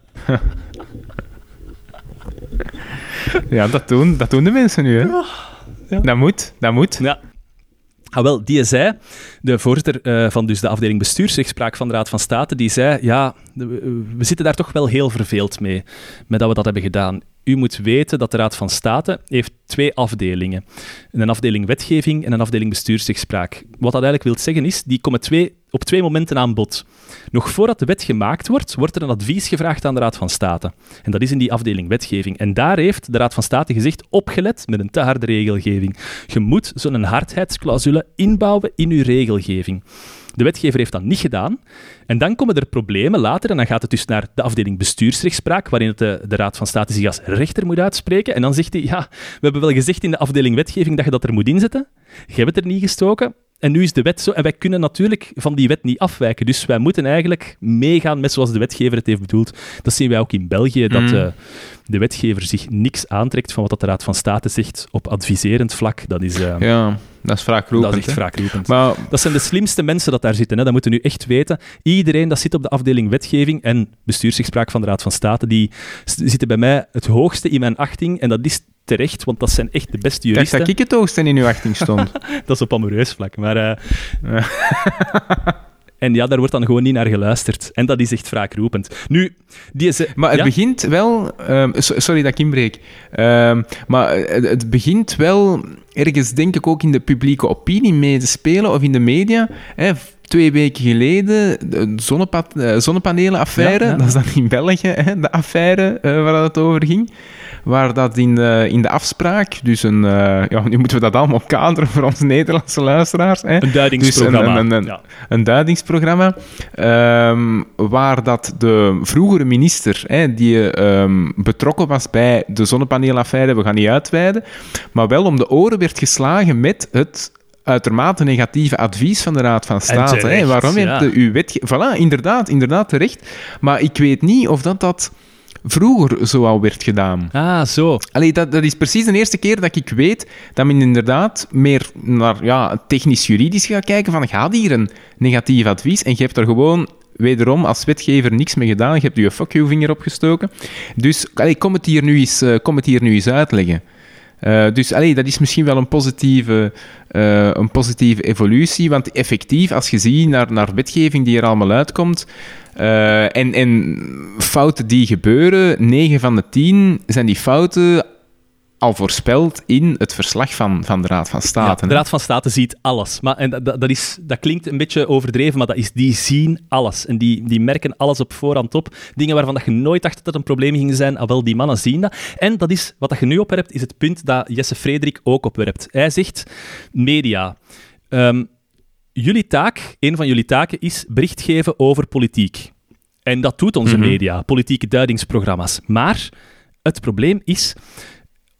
Ja, dat doen, dat doen de mensen nu, hè. ja. Dat moet, dat moet. Ja. Ah, wel, die zei, de voorzitter eh, van dus de afdeling bestuursrechtspraak van de Raad van State, die zei, ja, we, we zitten daar toch wel heel verveeld mee, met dat we dat hebben gedaan. U moet weten dat de Raad van State heeft twee afdelingen. Een afdeling wetgeving en een afdeling bestuursrechtspraak. Wat dat eigenlijk wil zeggen is, die komen twee, op twee momenten aan bod. Nog voordat de wet gemaakt wordt, wordt er een advies gevraagd aan de Raad van State. En dat is in die afdeling wetgeving. En daar heeft de Raad van State gezegd, opgelet met een te harde regelgeving. Je moet zo'n hardheidsclausule inbouwen in je regelgeving. De wetgever heeft dat niet gedaan. En dan komen er problemen later. En dan gaat het dus naar de afdeling bestuursrechtspraak, waarin het de, de Raad van State zich als rechter moet uitspreken. En dan zegt hij, ja, we hebben wel gezegd in de afdeling wetgeving dat je dat er moet inzetten. Je hebt het er niet gestoken. En nu is de wet zo. En wij kunnen natuurlijk van die wet niet afwijken. Dus wij moeten eigenlijk meegaan met zoals de wetgever het heeft bedoeld. Dat zien wij ook in België, dat Mm. eh, de wetgever zich niks aantrekt van wat de Raad van State zegt op adviserend vlak. Dat is, eh, Ja, dat is wraakroepend. dat is echt. Maar Dat zijn de slimste mensen dat daar zitten. Hè. Dat moeten we nu echt weten. Iedereen dat zit op de afdeling wetgeving en bestuursrechtspraak van de Raad van State, die zitten bij mij het hoogste in mijn achting. En dat is terecht, want dat zijn echt de beste juristen. dat ik het hoogste in uw achting stond. Dat is op amoureus vlak. Maar, eh. en ja, daar wordt dan gewoon niet naar geluisterd. En dat is echt wraakroepend. Nu, die is... Maar het ja? begint wel... ehm, so- sorry dat ik inbreek. Ehm, maar het, begint wel ergens, denk ik, ook in de publieke opinie mee te spelen, of in de media. Hè, twee weken geleden, de eh, zonnepanelenaffaire, Ja, ja. dat is dan in België, hè, de affaire eh, waar het over ging. Waar dat in de, in de afspraak, dus een, eh, ja, nu moeten we dat allemaal kaderen voor onze Nederlandse luisteraars. Hè? Een duidingsprogramma. Dus een, een, een, ja. een duidingsprogramma, ehm, waar dat de vroegere minister, hè, die ehm, betrokken was bij de zonnepaneelaffaire, we gaan niet uitweiden, maar wel om de oren werd geslagen met het uitermate negatieve advies van de Raad van State. terecht, hè. Waarom ja. heeft de, uw wetge... Voilà, inderdaad, inderdaad terecht. Maar ik weet niet of dat, dat vroeger zo al werd gedaan. Ah, zo. Allee, dat, dat is precies de eerste keer dat ik weet dat men inderdaad meer naar ja, technisch-juridisch gaat kijken van gaat hier een negatief advies en je hebt er gewoon wederom als wetgever niks mee gedaan. Je hebt je fuck you vinger opgestoken. Dus allee, kom, het hier nu eens, eh, kom het hier nu eens uitleggen. Eh, dus allee, dat is misschien wel een positieve, eh, een positieve evolutie, want effectief, als je ziet naar, naar wetgeving die er allemaal uitkomt, eh, en, en fouten die gebeuren, 9 van de 10 zijn die fouten al voorspeld in het verslag van, van de Raad van State. Ja, de Raad van State ziet alles. Maar, en dat, dat, is, dat klinkt een beetje overdreven, maar dat is, die zien alles. En die, die merken alles op voorhand op. Dingen waarvan dat je nooit dacht dat het een probleem ging zijn, ah, wel, die mannen zien dat. En dat is, wat dat je nu opwerpt, is het punt dat Jesse Frederik ook opwerpt. Hij zegt, media. Ehm, jullie taak, een van jullie taken, is bericht geven over politiek. En dat doet onze Mhm. media, politieke duidingsprogramma's. Maar het probleem is,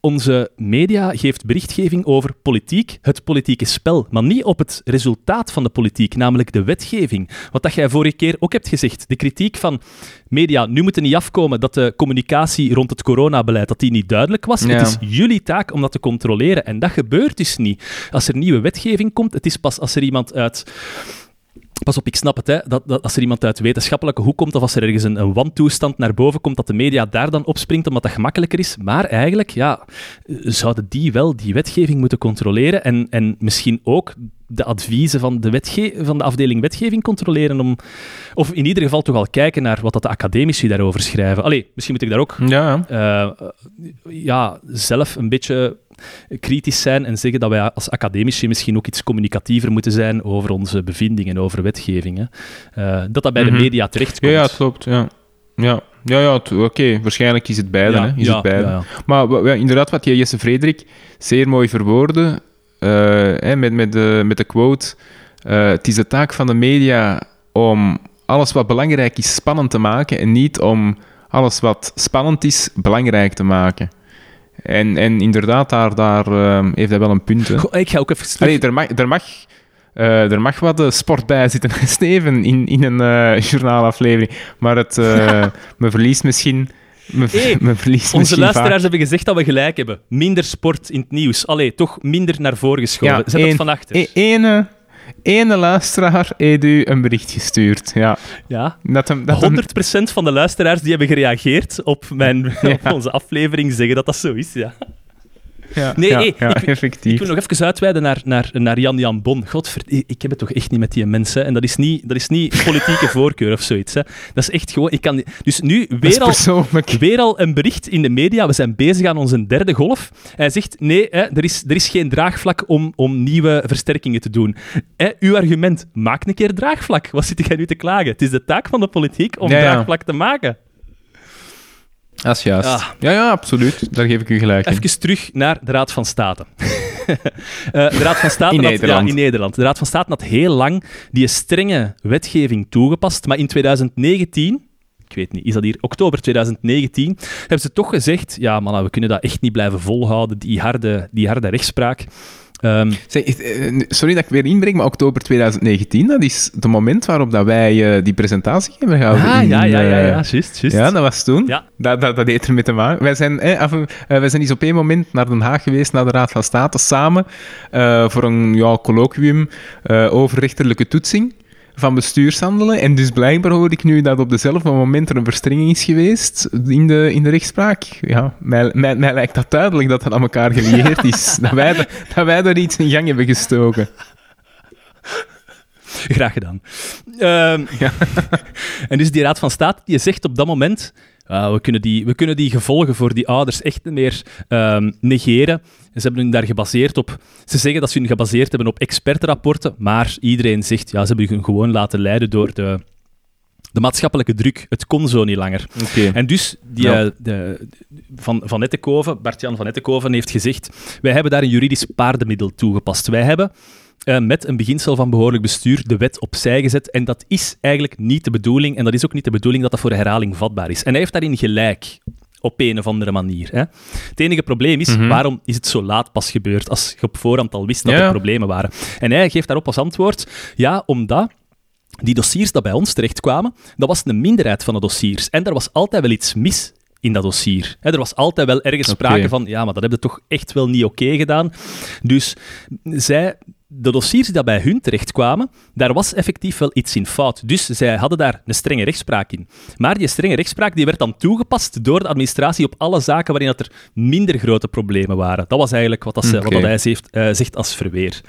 onze media geeft berichtgeving over politiek, het politieke spel, maar niet op het resultaat van de politiek, namelijk de wetgeving. Wat dat jij vorige keer ook hebt gezegd, de kritiek van media, nu moet er niet afkomen dat de communicatie rond het coronabeleid dat die niet duidelijk was. Ja. Het is jullie taak om dat te controleren en dat gebeurt dus niet. Als er nieuwe wetgeving komt, het is pas als er iemand uit Pas op, ik snap het, hè, dat, dat als er iemand uit wetenschappelijke hoek komt of als er ergens een, een wantoestand naar boven komt, dat de media daar dan opspringt omdat dat gemakkelijker is. Maar eigenlijk, ja, zouden die wel die wetgeving moeten controleren en, en misschien ook de adviezen van de, van de afdeling wetgeving controleren om... Of in ieder geval toch al kijken naar wat dat de academici daarover schrijven. Allee, misschien moet ik daar ook Ja, eh, ja, zelf een beetje kritisch zijn en zeggen dat wij als academici misschien ook iets communicatiever moeten zijn over onze bevindingen, over wetgevingen. Eh, dat dat bij Mhm. de media terechtkomt. ja, ja, het klopt. Ja, ja. Ja, ja, oké. Waarschijnlijk is het beide. Ja, hè. Is ja, het beide. ja. Maar inderdaad, wat je Jesse Frederik zeer mooi verwoordde, eh, hè, met, met, de, met de quote: eh, Het is de taak van de media om alles wat belangrijk is spannend te maken en niet om alles wat spannend is belangrijk te maken. En, en inderdaad, daar, daar eh, heeft hij wel een punt. Hè. Goh, ik ga ook even Allee, er mag, er mag, eh, er mag wat eh, sport bij zitten, Steven, in, in een eh, journaalaflevering. Maar het, me verliest misschien... Me, Hey, me verliest Onze misschien luisteraars vaak. hebben gezegd dat we gelijk hebben. Minder sport in het nieuws. Allee, toch minder naar voren geschoven. Ja, Zet het van achter. E- ene, ene luisteraar heeft u een bericht gestuurd. Ja, ja. dat hem, dat hem- 100% van de luisteraars die hebben gereageerd op, mijn, op onze aflevering zeggen dat dat zo is. Ja. Ja, Nee, ja, hey, ja, ik- Ik effectief. wil nog even uitweiden naar, naar, naar Jan-Jan Bon. Godverd, ik ik heb het toch echt niet met die mensen. En dat is niet, dat is niet politieke voorkeur of zoiets. Hè. Dat is echt gewoon... Ik kan, dus nu weer al, weer al een bericht in de media. We zijn bezig aan onze derde golf. Hij zegt, nee, hè, er, is, er is geen draagvlak om, om nieuwe versterkingen te doen. Hè, uw argument, maak een keer draagvlak. Wat zit jij nu te klagen? Het is de taak van de politiek om draagvlak te maken. Dat is juist. Ah. Ja, ja, absoluut. Daar geef ik u gelijk in. Even terug naar de Raad van State. Eh, de Raad van State In had, Nederland. Ja, in Nederland. De Raad van State had heel lang die strenge wetgeving toegepast, maar in 2019, ik weet niet, is dat hier oktober 2019, hebben ze toch gezegd, ja man, we kunnen dat echt niet blijven volhouden, die harde, die harde rechtspraak. Ehm, Zeg, eh, sorry dat ik weer inbreng, maar oktober 2019, dat is het moment waarop dat wij eh, die presentatie hebben gehouden. ah, in, ja, ja, ja, eh, ja, juist, juist. Ja, dat was toen. Ja. Dat, dat, dat heeft er mee te maken. Wij zijn, eh, af, wij zijn eens op één moment naar Den Haag geweest, naar de Raad van State, samen voor een ja, colloquium over rechterlijke toetsing van bestuurshandelen. En dus blijkbaar hoor ik nu dat op dezelfde moment er een verstrenging is geweest in de, in de rechtspraak. Ja, mij, mij, mij lijkt dat duidelijk dat dat aan elkaar gelieerd is. dat, wij, dat wij er iets in gang hebben gestoken. Graag gedaan. Ehm, en dus die Raad van State die zegt op dat moment. ah, we, kunnen die, we kunnen die gevolgen voor die ouders echt meer ehm, negeren. Ze hebben hun daar gebaseerd op. Ze zeggen dat ze hun gebaseerd hebben op expertenrapporten, maar iedereen zegt ja, ze hebben hun gewoon laten leiden door de, de maatschappelijke druk, het kon zo niet langer. En dus, die, Ja. eh, de, van, van Ettenkoven, Bart-Jan van Ettenkoven heeft gezegd, wij hebben daar een juridisch paardenmiddel toegepast. Wij hebben eh, met een beginsel van behoorlijk bestuur de wet opzij gezet en dat is eigenlijk niet de bedoeling en dat is ook niet de bedoeling dat dat voor herhaling vatbaar is. En hij heeft daarin gelijk. Op een of andere manier. Hè. Het enige probleem is, Mhm. waarom is het zo laat pas gebeurd als je op voorhand al wist dat Ja. er problemen waren? En hij geeft daarop als antwoord, ja, omdat die dossiers die bij ons terechtkwamen, dat was een minderheid van de dossiers. En er was altijd wel iets mis in dat dossier. Hè, er was altijd wel ergens sprake van, ja, maar dat hebben je toch echt wel niet oké gedaan. Dus zij, de dossiers die dat bij hun terechtkwamen, daar was effectief wel iets in fout. Dus zij hadden daar een strenge rechtspraak in. Maar die strenge rechtspraak die werd dan toegepast door de administratie op alle zaken waarin dat er minder grote problemen waren. Dat was eigenlijk wat, dat wat dat hij zegt, eh, zegt als verweer.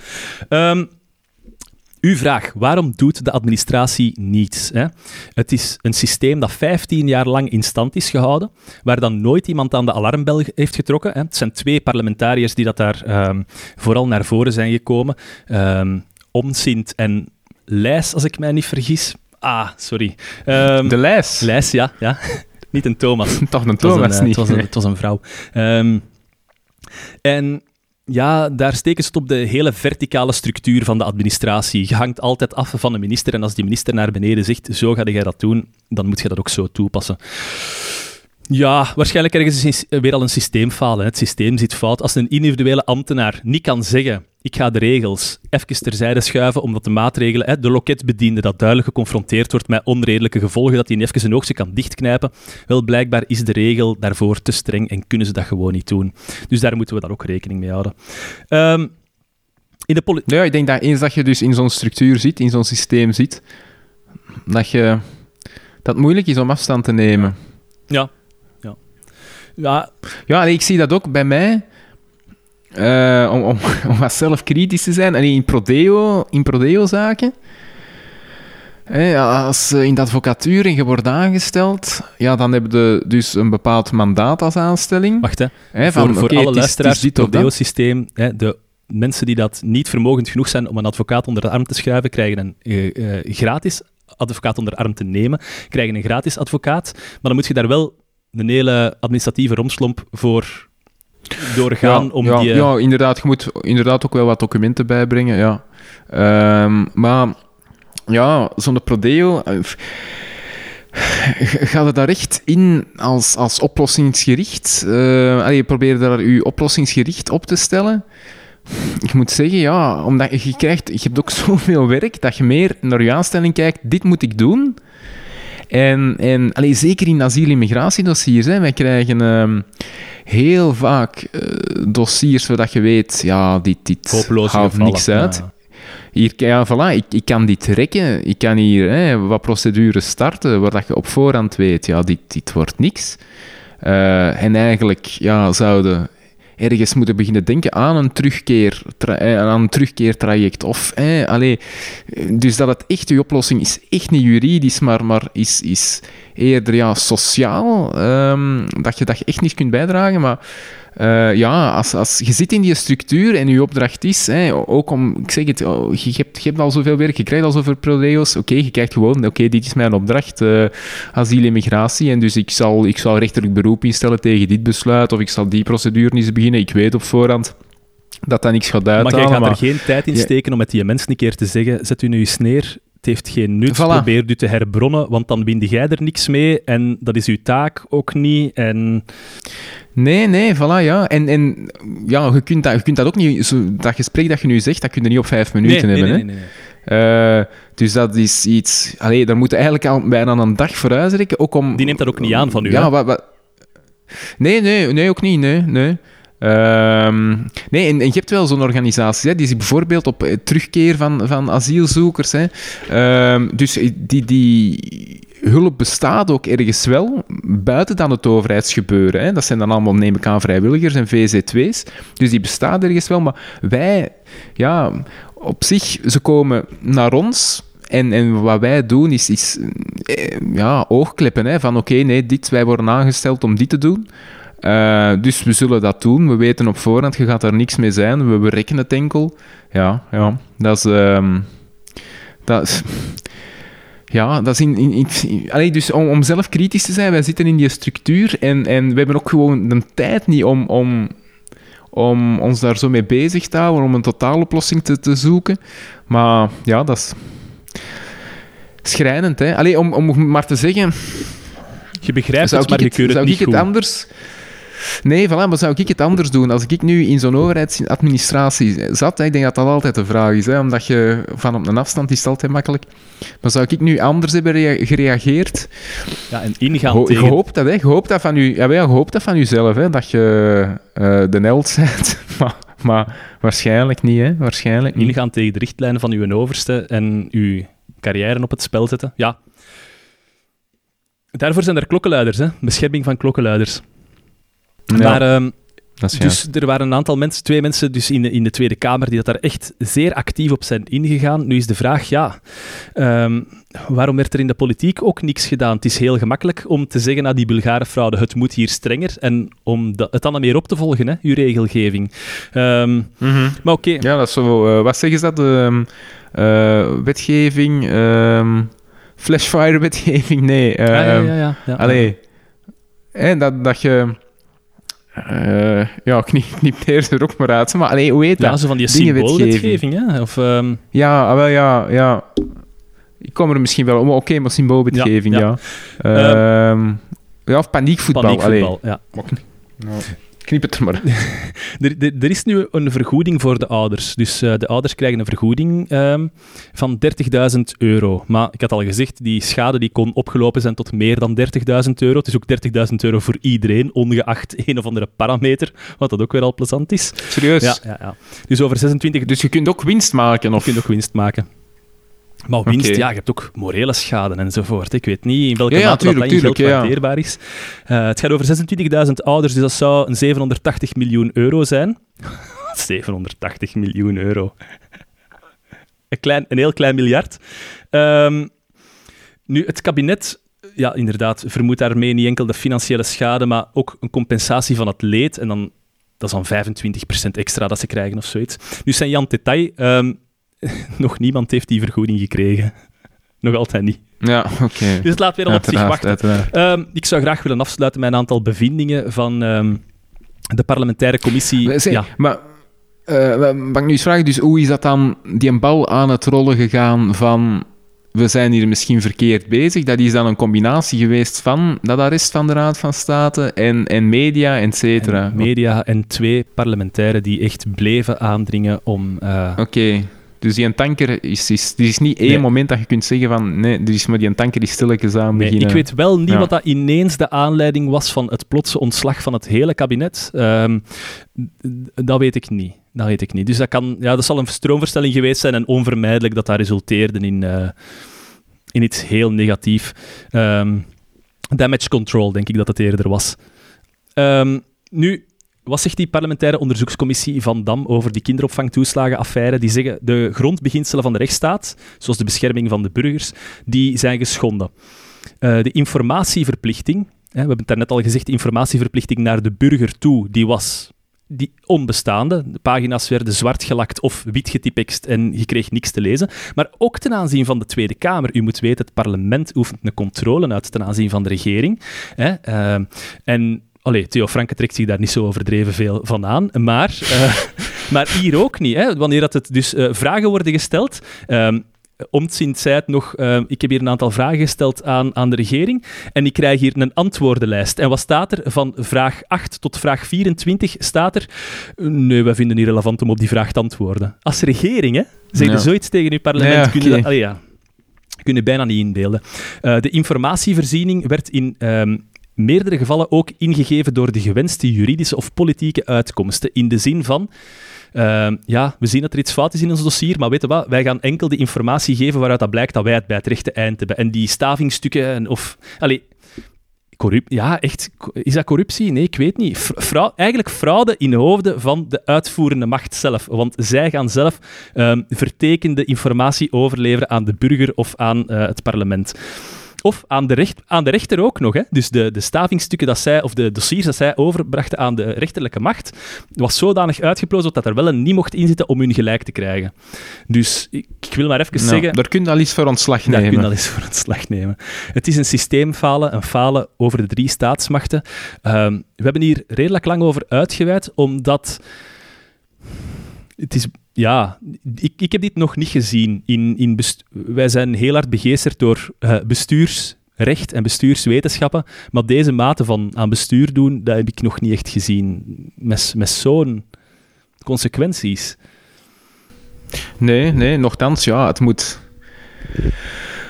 Ehm, uw vraag, waarom doet de administratie niets? Hè? Het is een systeem dat 15 jaar lang in stand is gehouden, waar dan nooit iemand aan de alarmbel heeft getrokken. Hè? Het zijn twee parlementariërs die dat daar ehm, vooral naar voren zijn gekomen. Omsint en Lijs, als ik mij niet vergis. Ah, sorry. Ehm, De lijst. Lijs, ja. ja. niet een Thomas. Toch een Het was, Thomas een, eh, niet. het, was een, het was een vrouw. En ja, daar steken ze het op de hele verticale structuur van de administratie. Je hangt altijd af van de minister en als die minister naar beneden zegt, zo ga jij dat doen, dan moet je dat ook zo toepassen. Ja, waarschijnlijk ergens is weer al een systeemfalen. Het systeem zit fout. Als een individuele ambtenaar niet kan zeggen, ik ga de regels even terzijde schuiven, omdat de maatregelen, hè, de loketbediende dat duidelijk geconfronteerd wordt met onredelijke gevolgen, dat hij even zijn oogje kan dichtknijpen, wel, blijkbaar is de regel daarvoor te streng en kunnen ze dat gewoon niet doen. Dus daar moeten we dan ook rekening mee houden. Ehm, in de poli- Ja, ik denk dat eens dat je dus in zo'n structuur zit, in zo'n systeem zit, dat, je, dat het moeilijk is om afstand te nemen. ja, ja. Ja, Ja, nee, ik zie dat ook bij mij. Eh, om, om, om wat zelf kritisch te zijn. En in Prodeo, in Prodeo-zaken. als eh, in de advocatuur en je wordt aangesteld, ja, dan heb je dus een bepaald mandaat als aanstelling. wacht hè. Van, voor alle is- luisteraars, het. Prodeo-systeem, de mensen die dat niet vermogend genoeg zijn om een advocaat onder de arm te schuiven, krijgen een eh, gratis advocaat onder de arm te nemen, krijgen een gratis advocaat. Maar dan moet je daar wel een hele administratieve romslomp voor doorgaan ja, om ja, die... eh, ja, inderdaad. Je moet inderdaad ook wel wat documenten bijbrengen, ja. Ehm, maar ja, zo'n Prodeo... eh, Gaat het daar echt in als, als oplossingsgericht? Eh allee, probeer daar je oplossingsgericht op te stellen. Ik moet zeggen, ja, omdat je, je krijgt... Je hebt ook zoveel werk dat je meer naar je aanstelling kijkt. Dit moet ik doen. En, en allee, zeker in asiel- en immigratiedossiers, hè, wij krijgen ehm, heel vaak eh, dossiers zodat je weet, ja, dit, dit haalt niks uit. Ja. Hier, ja, voilà, ik, ik kan dit rekken, ik kan hier hè, wat procedures starten, waar dat je op voorhand weet, ja, dit, dit wordt niks. Eh, en eigenlijk ja, zouden ergens moeten beginnen denken aan een, terugkeer, eh, aan een terugkeertraject. Of, eh, allee, eh, dus dat het echt, oplossing is echt niet juridisch, maar, maar is, is eerder ja, sociaal. ehm, dat, je, dat je echt niet kunt bijdragen. Maar eh, ja, als, als je zit in die structuur en je opdracht is, hè, ook om, ik zeg het, oh, je, hebt, je hebt al zoveel werk, je krijgt al zoveel prodeo's. Oké, je kijkt gewoon, oké, dit is mijn opdracht, eh asiel en migratie. En dus ik zal, ik zal rechterlijk beroep instellen tegen dit besluit, of ik zal die procedure eens beginnen. Ik weet op voorhand dat dat niks gaat Maar uithalen. jij gaat maar- er geen tijd in Ja. steken om met die mensen een keer te zeggen, zet u nu eens neer, het heeft geen nut, Voilà. probeer u te herbronnen, want dan winde jij er niks mee en dat is uw taak ook niet. En Nee, nee, voilà, ja. En, en ja, je kunt dat, je kunt dat ook niet... Zo, dat gesprek dat je nu zegt, dat kun je niet op vijf minuten nee, hebben, nee, hè. nee, nee, nee. Eh, dus dat is iets... Allee, daar moet je eigenlijk al bijna een dag voor uitrekken, ook om... Die neemt dat ook niet aan van u, Ja, wat, wat... Nee, nee, nee, ook niet, nee, nee. Ehm, nee, en, je hebt wel zo'n organisatie, hè, die zich bijvoorbeeld op eh, terugkeer van, van asielzoekers. Hè, Ehm, dus die, die hulp bestaat ook ergens wel, buiten dan het overheidsgebeuren. Hè. Dat zijn dan allemaal, neem ik aan, vrijwilligers en VZ2's. Dus die bestaat ergens wel, maar wij, ja, op zich, ze komen naar ons. En, en wat wij doen is, is eh, ja, oogkleppen. Hè, van oké, nee, dit, wij worden aangesteld om dit te doen. Eh, dus we zullen dat doen. We weten op voorhand, je gaat daar niks mee zijn. We berekken het enkel. Ja, ja dat is... ehm, dat is ja, dat is in... in, in- allee, dus om, om zelf kritisch te zijn, wij zitten in die structuur en, en we hebben ook gewoon de tijd niet om, om, om ons daar zo mee bezig te houden, om een totaaloplossing te, te zoeken. Maar ja, dat is schrijnend, hè. Allee, om, om maar te zeggen... Je begrijpt zou het, maar je zou het ik niet het anders... Nee, voilà, maar zou ik het anders doen? Als ik nu in zo'n overheidsadministratie zat, ik denk dat dat altijd de vraag is, hè, omdat je van op een afstand is het altijd makkelijk. Maar zou ik nu anders hebben rea- gereageerd? Ja, en ingaan Ho- je tegen... hoopt dat, hè? Je hoopt dat van je, ja, wel, je hoopt dat van jezelf, hè? Dat je eh, de held bent. maar, maar waarschijnlijk niet, hè? Waarschijnlijk niet. ingaan tegen de richtlijnen van uw overste en uw carrière op het spel zetten. Ja. Daarvoor zijn er klokkenluiders, hè? bescherming van klokkenluiders. Ja, Maar, ehm, dus er waren een aantal mensen, twee mensen dus in, de, in de Tweede Kamer, die dat daar echt zeer actief op zijn ingegaan. Nu is de vraag, ja, ehm, waarom werd er in de politiek ook niks gedaan? Het is heel gemakkelijk om te zeggen, nou, die Bulgarenfraude, het moet hier strenger. En om dat, het dan meer op te volgen, hè, uw regelgeving. Ehm, Mhm. maar oké, Ja, dat is zo... eh, wat zeggen ze dat? Eh, wetgeving... Flashfire-wetgeving? Nee. ja, ja, ja, ja, ja. Allee, dat, dat je... eh, ja, knip, knip er er ook maar uit. Maar allee, hoe heet dat? Ja, zo van die symboolwetgeving, hè? Of, ehm, Ja, ah, wel, ja, ja. Ik kom er misschien wel om. Oké, maar symboolwetgeving, Ja, ja. ja. Ehm, ja, of paniekvoetbal. paniekvoetbal, ja. Allee, knip het er maar. Er, er, er is nu een vergoeding voor de ouders. Dus eh, de ouders krijgen een vergoeding ehm, van 30.000 euro. Maar ik had al gezegd, die schade die kon opgelopen zijn tot meer dan 30.000 euro. Het is ook 30.000 euro voor iedereen, ongeacht een of andere parameter, wat dat ook weer al plezant is. Serieus? Ja, ja, ja. Dus over 26 Dus je kunt ook winst maken, of... je nog winst maken. Maar winst, ja, je hebt ook morele schade enzovoort. Ik weet niet in welke Ja, mate dat tuurlijk, dat in geld tuurlijk, ja. waardeerbaar is. Eh, het gaat over 26.000 ouders, dus dat zou een 780 miljoen euro zijn. 780 miljoen euro. Een, klein, een heel klein miljard. Ehm, nu, het kabinet, ja, inderdaad, vermoedt daarmee niet enkel de financiële schade, maar ook een compensatie van het leed. En dan, dat is dan 25% extra dat ze krijgen of zoiets. Nu, zijn Jan Detail, ehm, nog niemand heeft die vergoeding gekregen. Nog altijd niet. Ja, oké. Dus het laat weer al op zich wachten. Ehm, ik zou graag willen afsluiten met een aantal bevindingen van ehm, de parlementaire commissie. Ja, Maar, eh, mag ik nu eens vragen, dus hoe is dat dan, die een bal aan het rollen gegaan van... We zijn hier misschien verkeerd bezig. Dat is dan een combinatie geweest van dat arrest van de Raad van State en, en media, et cetera. en media en twee parlementairen die echt bleven aandringen om... eh, Oké. Dus die tanker is, is... Er is niet één Nee. moment dat je kunt zeggen van... Nee, is maar die tanker die stilletjes aan nee, beginnen. ik weet wel niet Ja. wat dat ineens de aanleiding was van het plotse ontslag van het hele kabinet. Ehm, dat weet ik niet. Dat weet ik niet. Dus dat, kan, ja, dat zal een stroomverstelling geweest zijn en onvermijdelijk dat dat resulteerde in, eh, in iets heel negatief. Ehm, damage control, denk ik dat het eerder was. Ehm, nu, wat zegt die parlementaire onderzoekscommissie van Dam over die kinderopvangtoeslagenaffaire? Die zeggen de grondbeginselen van de rechtsstaat, zoals de bescherming van de burgers, die zijn geschonden. Eh, de informatieverplichting, hè, we hebben het daarnet al gezegd, de informatieverplichting naar de burger toe, die was die onbestaande. De pagina's werden zwart gelakt of wit getypext en je kreeg niks te lezen. Maar ook ten aanzien van de Tweede Kamer. U moet weten, het parlement oefent een controle uit ten aanzien van de regering. Hè? eh, en Allee, Theo Franke trekt zich daar niet zo overdreven veel van aan. Maar, eh, maar hier ook niet. Hè? Wanneer dat het dus eh, vragen worden gesteld. ehm Omtzint zei het nog, eh, ik heb hier een aantal vragen gesteld aan, aan de regering en ik krijg hier een antwoordenlijst. En wat staat er? Van vraag 8 tot vraag 24 staat er, nee, wij vinden het niet relevant om op die vraag te antwoorden. Als regering, hè? Zeg je Ja. zoiets tegen uw parlement, Ja, kun je oké. dat... Allee, ja. Kun je bijna niet inbeelden. Eh, de informatievoorziening werd in ehm, meerdere gevallen ook ingegeven door de gewenste juridische of politieke uitkomsten. In de zin van, ehm, ja, we zien dat er iets fout is in ons dossier, maar weten wat, wij gaan enkel de informatie geven waaruit dat blijkt dat wij het bij het rechte eind hebben. En die stavingstukken en of... Allee, corrup ja, echt. Is dat corruptie? Nee, ik weet niet. Eigenlijk fraude in hoofden van de uitvoerende macht zelf. Want zij gaan zelf ehm, vertekende informatie overleveren aan de burger of aan eh, het parlement. Of aan de, recht, aan de rechter ook nog. Hè. Dus de, de stavingstukken dat zij, of de dossiers dat zij overbrachten aan de rechterlijke macht, was zodanig uitgeplozen dat er wel een niet mocht inzitten om hun gelijk te krijgen. Dus ik, ik wil maar even Nou, zeggen... daar kun je al eens voor ontslag Daar kun nemen. je al eens voor ontslag nemen. Het is een systeemfalen, een falen over de drie staatsmachten. Ehm, we hebben hier redelijk lang over uitgeweid, omdat het is... Ja, ik, ik heb dit nog niet gezien. In, in wij zijn heel hard begeesterd door eh, bestuursrecht en bestuurswetenschappen, maar deze mate van aan bestuur doen, dat heb ik nog niet echt gezien. Met, met zo'n consequenties. Nee, nee, nogthans, ja, het moet...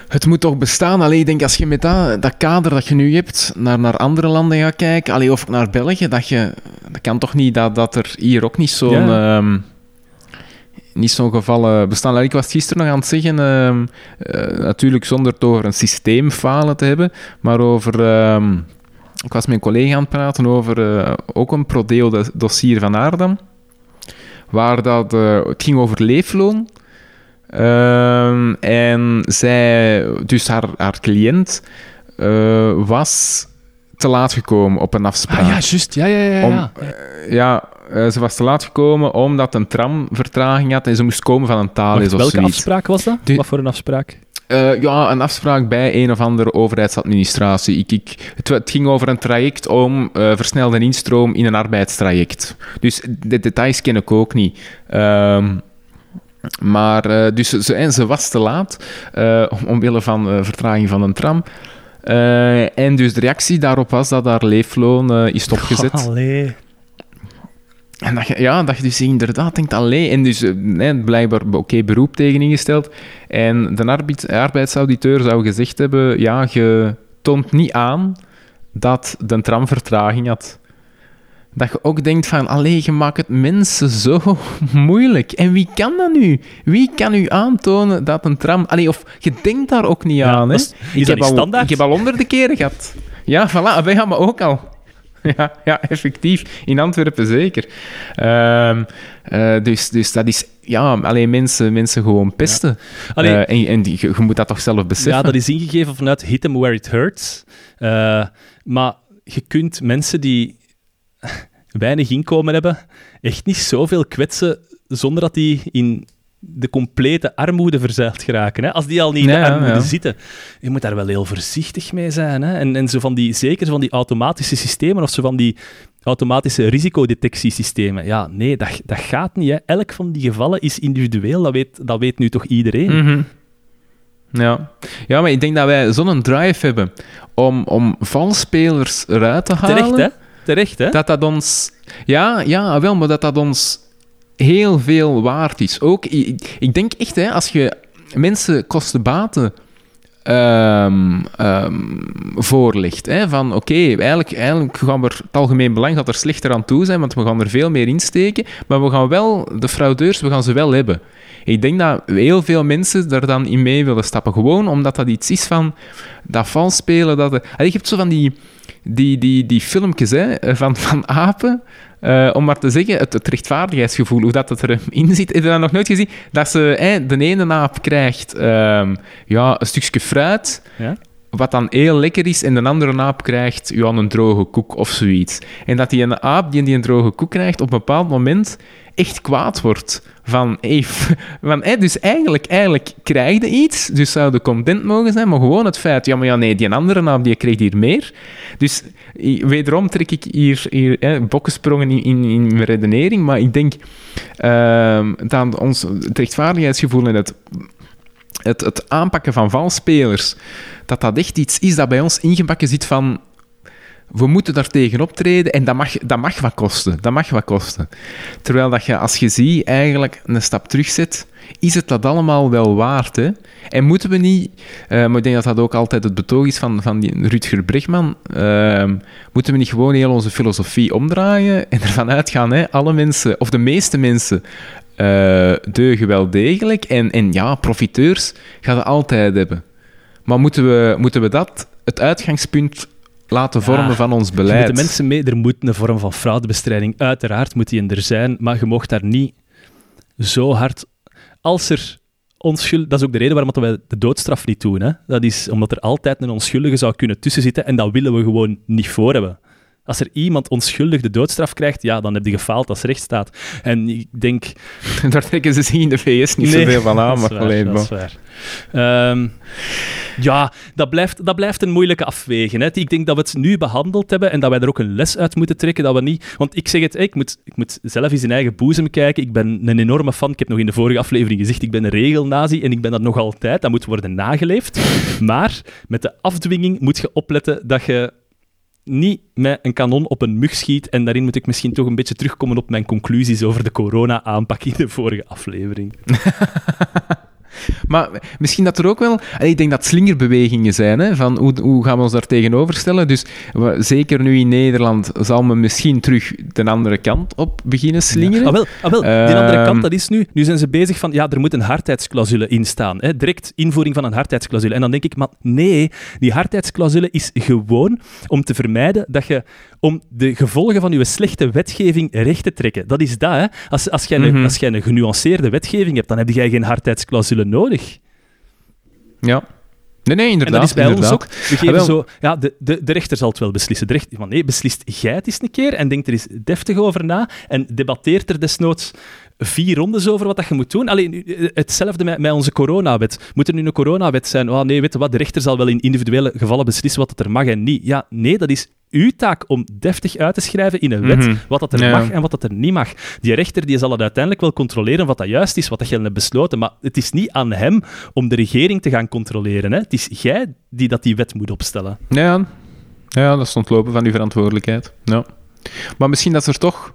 Het moet toch bestaan. Allee, ik denk als je met dat, dat kader dat je nu hebt naar, naar andere landen gaat kijken, allee, of naar België, dat je... Dat kan toch niet dat, dat er hier ook niet zo'n... Ja. ehm, niet zo'n gevallen bestaan. Ik was gisteren nog aan het zeggen, ehm, eh, natuurlijk zonder het over een systeemfalen te hebben, maar over... ehm, ik was met een collega aan het praten over eh, ook een prodeo-dossier van Aardam, waar dat, eh, het ging over leefloon. Ehm, en zij, dus haar, haar cliënt, was te laat gekomen op een afspraak. Ah ja, juist. Ja, ja, ja. ja. Om- ja, eh, ze was te laat gekomen omdat een tram vertraging had en ze moest komen van een of welke afspraak was dat? Wat voor een afspraak? Eh, ja, een afspraak bij een of andere overheidsadministratie. Ik, ik, het, het ging over een traject om eh, versnelde instroom in een arbeidstraject. Dus de details ken ik ook niet. Ehm, maar dus ze, en ze was te laat, om- omwille van vertraging van een tram. En dus de reactie daarop was dat haar leefloon is stopgezet. Allee. En dat je, ja, dat je dus inderdaad denkt, alleen. En dus eh, nee, blijkbaar oké beroep tegen ingesteld. En de arbeid, arbeidsauditeur zou gezegd hebben, ja, je toont niet aan dat de tram vertraging had. Dat je ook denkt van, allee, je maakt het mensen zo moeilijk. En wie kan dat nu? Wie kan u aantonen dat een tram... Allee, of je denkt daar ook niet Ja, aan, hè? is- is ik, heb al, ik heb al honderden keren gehad. Ja, voilà, wij gaan me ook al. Ja, ja, effectief. In Antwerpen zeker. Ehm, eh, dus, dus dat is... Ja, alleen mensen, mensen gewoon pesten. Allee, Eh, en en die- je, je moet dat toch zelf beseffen. ja, dat is ingegeven vanuit hit them where it hurts. Eh, maar je kunt mensen die weinig inkomen hebben, echt niet zoveel kwetsen zonder dat die in de complete armoede verzeild geraken. Hè? Als die al niet in de armoede ja. zitten. Je moet daar wel heel voorzichtig mee zijn. Hè? En, en zo van die, zeker van die automatische systemen of zo van die automatische risicodetectiesystemen. Ja, nee, dat, dat gaat niet. Hè. Elk van die gevallen is individueel. Dat weet, dat weet nu toch iedereen. Mhm. Ja. ja, maar ik denk dat wij zo'n drive hebben om, om valspelers eruit te halen. Terecht, hè? Terecht, hè? Dat dat ons... Ja, ja, wel, maar dat dat ons heel veel waard is. Ook, ik, denk echt, hè, als je mensen kosten-baten ehm, ehm, voorlegt, hè, van oké, eigenlijk, eigenlijk gaan we er, het algemeen belang gaat er slechter aan toe zijn, want we gaan er veel meer insteken, maar we gaan wel, de fraudeurs, we gaan ze wel hebben. Ik denk dat heel veel mensen daar dan in mee willen stappen, gewoon omdat dat iets is van dat vals spelen. Dat, je hebt zo van die, die, die, die filmpjes hè, van, van apen, eh, om maar te zeggen, het, het rechtvaardigheidsgevoel, hoe dat het erin zit. Heb je dat nog nooit gezien? Dat ze, de ene aap krijgt ehm, ja, een stukje fruit, Ja? Wat dan heel lekker is, en de andere aap krijgt ja, een droge koek of zoiets. En dat die een aap die een droge koek krijgt, op een bepaald moment echt kwaad wordt. Van, hey, van dus eigenlijk, eigenlijk krijg je iets, dus zou de content mogen zijn, maar gewoon het feit, ja, maar ja, nee, die andere aap die kreeg hier meer. Dus wederom trek ik hier, hier hè, in, in, in mijn redenering, maar ik denk ehm, dat ons het rechtvaardigheidsgevoel en het het, het aanpakken van valspelers, dat dat echt iets is dat bij ons ingebakken zit van we moeten daar tegen optreden en dat mag, dat mag wat kosten. Dat mag wat kosten. Terwijl dat je, als je ziet, eigenlijk een stap terugzet, is het dat allemaal wel waard. Hè? En moeten we niet, eh, maar ik denk dat dat ook altijd het betoog is van, van die Rutger Bregman, ehm, moeten we niet gewoon heel onze filosofie omdraaien en ervan uitgaan, hè, alle mensen, of de meeste mensen, eh, deugen wel degelijk. En, en ja, profiteurs gaan het altijd hebben. Maar moeten we, moeten we dat het uitgangspunt laten Ja, vormen van ons beleid? de mensen mee, er moet een vorm van fraudebestrijding, uiteraard moet die er zijn, maar je mocht daar niet zo hard... Als er onschuldig... Dat is ook de reden waarom wij de doodstraf niet doen. Hè? Dat is omdat er altijd een onschuldige zou kunnen tussenzitten en dat willen we gewoon niet voor hebben. Als er iemand onschuldig de doodstraf krijgt, ja, dan heb je gefaald als rechtsstaat. En ik denk... Daar trekken ze zich in de VS niet zoveel van aan, maar alleen dat is waar. Ehm, ja, dat blijft, dat blijft een moeilijke afwegen. Hè. Ik denk dat we het nu behandeld hebben en dat wij er ook een les uit moeten trekken. Dat we niet, want ik zeg het, ik moet, ik moet zelf eens in eigen boezem kijken. Ik ben een enorme fan. Ik heb nog in de vorige aflevering gezegd, ik ben een regelnazi en ik ben dat nog altijd. Dat moet worden nageleefd. Maar met de afdwinging moet je opletten dat je niet met een kanon op een mug schiet. En daarin moet ik misschien toch een beetje terugkomen op mijn conclusies over de corona-aanpak in de vorige aflevering. Maar misschien dat er ook wel... Ik denk dat slingerbewegingen zijn, hè, van hoe, hoe gaan we ons daar tegenover stellen. Dus zeker nu in Nederland zal men misschien terug de andere kant op beginnen slingeren. Ja. Ah, wel, ah, wel. die andere kant, ehm, dat is nu... Nu zijn ze bezig van, ja, er moet een hardheidsclausule in staan. Hè. Direct invoering van een hardheidsclausule. En dan denk ik, maar nee, die hardheidsclausule is gewoon om te vermijden dat je om de gevolgen van je slechte wetgeving recht te trekken. Dat is dat, hè. Als, als, jij, een, mhm. als jij een genuanceerde wetgeving hebt, dan heb jij geen hardheidsclausule nodig. Ja. Nee, nee, inderdaad. En dat is bij ons ook. We geven ah, zo... Ja, de, de, de rechter zal het wel beslissen. De rechter, van nee, beslist jij het eens een keer en denkt er eens deftig over na en debatteert er desnoods vier rondes over wat dat je moet doen. Alleen hetzelfde met, met onze coronawet. Moet er nu een coronawet zijn? Oh, nee, weet je wat, de rechter zal wel in individuele gevallen beslissen wat er mag en niet. Ja, nee, dat is uw taak om deftig uit te schrijven in een wet mhm. wat dat er mag en wat dat er niet mag. Die rechter die zal het uiteindelijk wel controleren wat dat juist is, wat dat je hebt besloten, maar het is niet aan hem om de regering te gaan controleren. Hè. Het is jij die dat die wet moet opstellen. Ja, ja dat is ontlopen van uw verantwoordelijkheid. Ja. Maar misschien dat er toch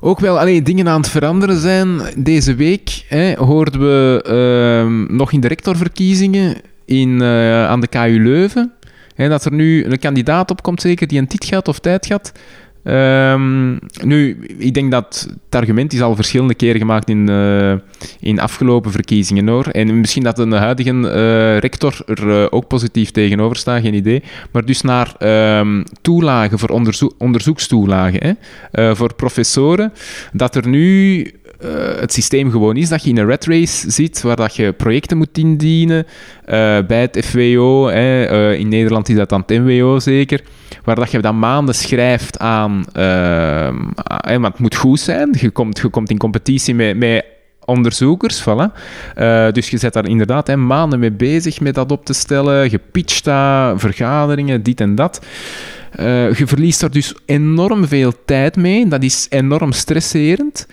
ook wel alleen dingen aan het veranderen zijn. Deze week hè, hoorden we ehm, nog in de rectorverkiezingen in, uh, aan de KU Leuven en dat er nu een kandidaat opkomt, zeker, die een tit gaat of tijd gaat. Um, nu, ik denk dat het argument is al verschillende keren gemaakt in, uh, in afgelopen verkiezingen hoor. En misschien dat een huidige uh, rector er uh, ook positief tegenover staat, geen idee. Maar dus naar um, toelagen voor onderzoek, onderzoekstoelagen hè, voor professoren, dat er nu het systeem gewoon is dat je in een red race zit, waar dat je projecten moet indienen bij het FWO. Hè, in Nederland is dat dan het MWO zeker. Waar dat je dan maanden schrijft aan... Ehm, want het moet goed zijn. Je komt, je komt in competitie met, met onderzoekers. Voilà. dus je zit daar inderdaad hè, maanden mee bezig met dat op te stellen. Je pitcht dat, vergaderingen, dit en dat. je verliest daar dus enorm veel tijd mee. Dat is enorm stresserend.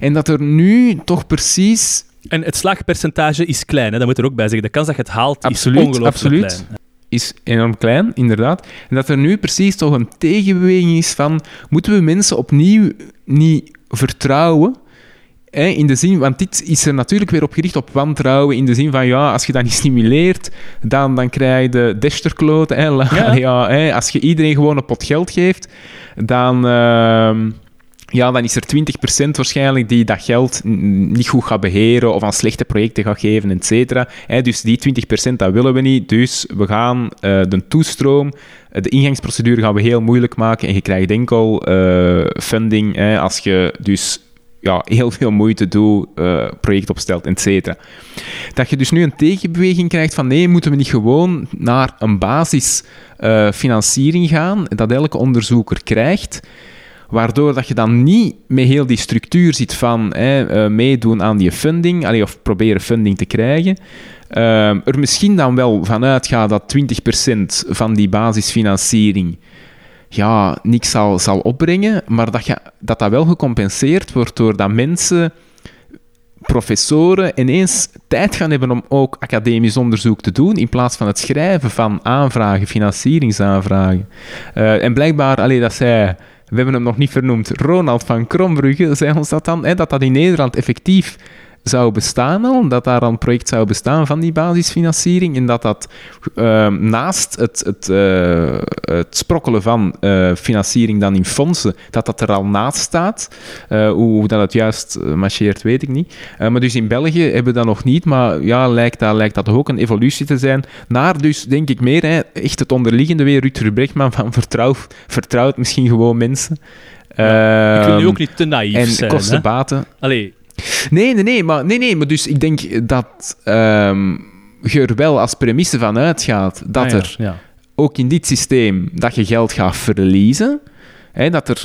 En dat er nu toch precies... En het slagpercentage is klein, hè? dat moet er ook bij zeggen. De kans dat je het haalt absoluut, is ongelooflijk absoluut. klein. Is enorm klein, inderdaad. En dat er nu precies toch een tegenbeweging is van... Moeten we mensen opnieuw niet vertrouwen... Hè, in de zin, want dit is er natuurlijk weer op gericht op wantrouwen. In de zin van, ja, als je dat niet stimuleert, dan, dan krijg je de desterkloot. Hè, ja. ja hè, als je iedereen gewoon een pot geld geeft, dan... Uh, ja, dan is er 20% waarschijnlijk die dat geld niet goed gaat beheren of aan slechte projecten gaat geven, et cetera. Dus die 20% dat willen we niet. Dus we gaan uh, de toestroom, uh, de ingangsprocedure gaan we heel moeilijk maken en je krijgt enkel uh, funding als je dus ja, heel veel moeite doet, project opstelt, et cetera. Dat je dus nu een tegenbeweging krijgt van nee, moeten we niet gewoon naar een basisfinanciering gaan, dat elke onderzoeker krijgt Waardoor dat je dan niet met heel die structuur zit van hè, uh, meedoen aan die funding, allee, of proberen funding te krijgen. Uh, er misschien dan wel vanuit gaat dat 20% van die basisfinanciering ja, niks zal, zal opbrengen, maar dat, je, dat dat wel gecompenseerd wordt doordat mensen professoren ineens tijd gaan hebben om ook academisch onderzoek te doen, in plaats van het schrijven van aanvragen, financieringsaanvragen. Uh, en blijkbaar, alleen dat zij we hebben hem nog niet vernoemd, Ronald van Krombrugge, zei ons dat dan, hè, dat dat in Nederland effectief zou bestaan al, dat daar een project zou bestaan van die basisfinanciering en dat dat uh, naast het, het, uh, het sprokkelen van uh, financiering dan in fondsen, dat dat er al naast staat. Hoe, hoe, dat het juist marcheert, weet ik niet. maar dus in België hebben we dat nog niet, maar ja, lijkt dat, lijkt dat ook een evolutie te zijn naar dus, denk ik meer, hè, echt het onderliggende weer, Rutger Brechtman van vertrouw, vertrouwt misschien gewoon mensen. Ja, ik wil nu ehm, ook niet te naïef en zijn. kosten-baten. Allee, Nee, nee, nee, maar, nee, nee, maar dus ik denk dat ehm, je er wel als premisse van uitgaat dat Ah, ja, er Ja. ook in dit systeem dat je geld gaat verliezen. Hè, dat er,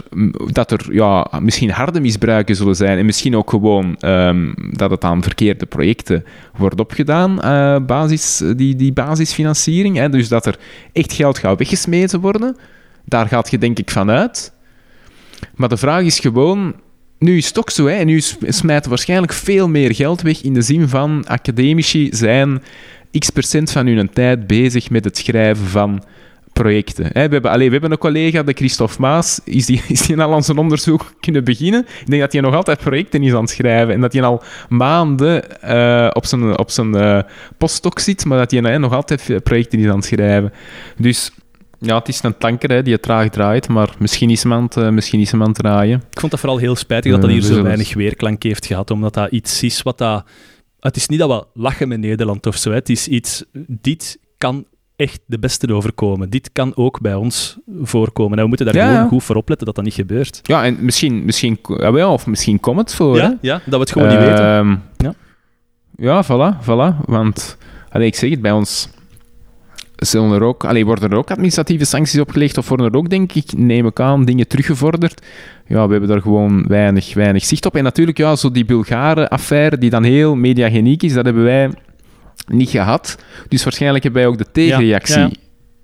dat er ja, misschien harde misbruiken zullen zijn en misschien ook gewoon ehm, dat het aan verkeerde projecten wordt opgedaan, eh, basis, die, die basisfinanciering. Hè, dus dat er echt geld gaat weggesmeten worden. Daar gaat je denk ik van uit. Maar de vraag is gewoon, nu is het zo, hè, en nu s- smijten waarschijnlijk veel meer geld weg in de zin van academici zijn x procent van hun tijd bezig met het schrijven van projecten. We, hebben, allee, we hebben een collega, de Christophe Maas, is die, is die al aan zijn onderzoek kunnen beginnen? Ik denk dat hij nog altijd projecten is aan het schrijven en dat hij al maanden eh, op zijn, op zijn eh, postdoc zit, maar dat hij nog altijd projecten is aan het schrijven. Dus ja, het is een tanker hè, die traag draait, maar misschien is het, eh, misschien is het draaien. Ik vond dat vooral heel spijtig dat dat Eh, hier zo weinig weerklank heeft gehad, omdat dat iets is wat dat... Het is niet dat we lachen met Nederland of zo, hè. het is iets... Dit kan echt de beste overkomen. Dit kan ook bij ons voorkomen. En we moeten daar Ja, gewoon ja. goed voor opletten dat dat niet gebeurt. Ja, en misschien, misschien, ja, of misschien komt het voor. Ja, ja, dat we het gewoon niet weten. Ehm, Ja. Ja, voilà, voilà. Want, allee, ik zeg het, bij ons zullen er ook, allee, worden er ook administratieve sancties opgelegd of worden er ook, denk ik, neem ik aan, dingen teruggevorderd. Ja, we hebben daar gewoon weinig, weinig zicht op. En natuurlijk, ja, zo die Bulgaren-affaire, die dan heel mediageniek is, dat hebben wij niet gehad. Dus waarschijnlijk hebben wij ook de tegenreactie ja.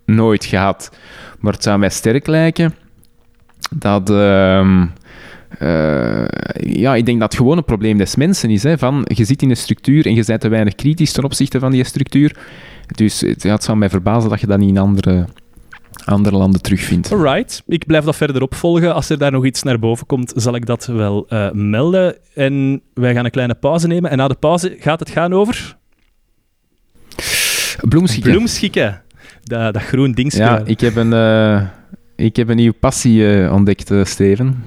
nooit gehad. Maar het zou mij sterk lijken dat... ehm, eh, ja, ik denk dat het gewoon een probleem des mensen is. Hè, van, je zit in een structuur en je bent te weinig kritisch ten opzichte van die structuur. Dus het, ja, het zou mij verbazen dat je dat niet in andere, andere landen terugvindt. Alright, ik blijf dat verder opvolgen. Als er daar nog iets naar boven komt, zal ik dat wel eh, melden. En wij gaan een kleine pauze nemen. En na de pauze gaat het gaan over... Bloemschikken. Bloemschikken. Dat, dat groen dingetje. Ja, ik heb een, eh, ik heb een nieuwe passie eh, ontdekt, Steven.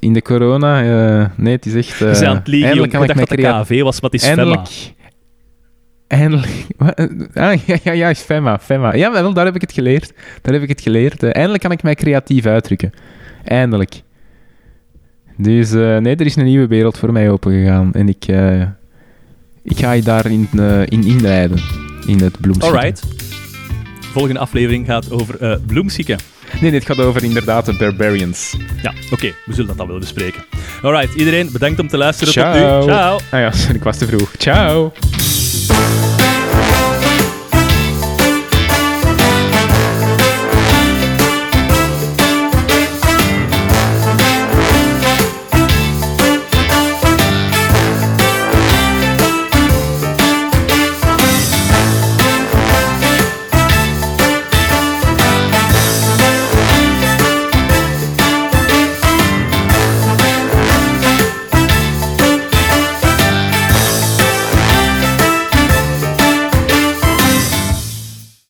In de corona, nee, het is echt... bent aan het liegen, Ik dacht dat de KV was, wat is? Eindelijk. Eindelijk. Ah, ja, ja, ja, FEMA, FEMA. Ja, wel, daar heb ik het geleerd. Daar heb ik het geleerd. Eh, eindelijk kan ik mij creatief uitdrukken. Eindelijk. Dus eh, nee, er is een nieuwe wereld voor mij opengegaan. En ik, eh, ik ga je daarin eh, in inleiden. In het bloemschikken. Alright. Volgende aflevering gaat over eh bloemschikken. Nee, dit gaat over inderdaad de Barbarians. Ja, oké, we zullen dat dan wel bespreken. Alright, iedereen bedankt om te luisteren. Tot Ciao. nu. Ciao. Ah ja, ik was te vroeg. Ciao.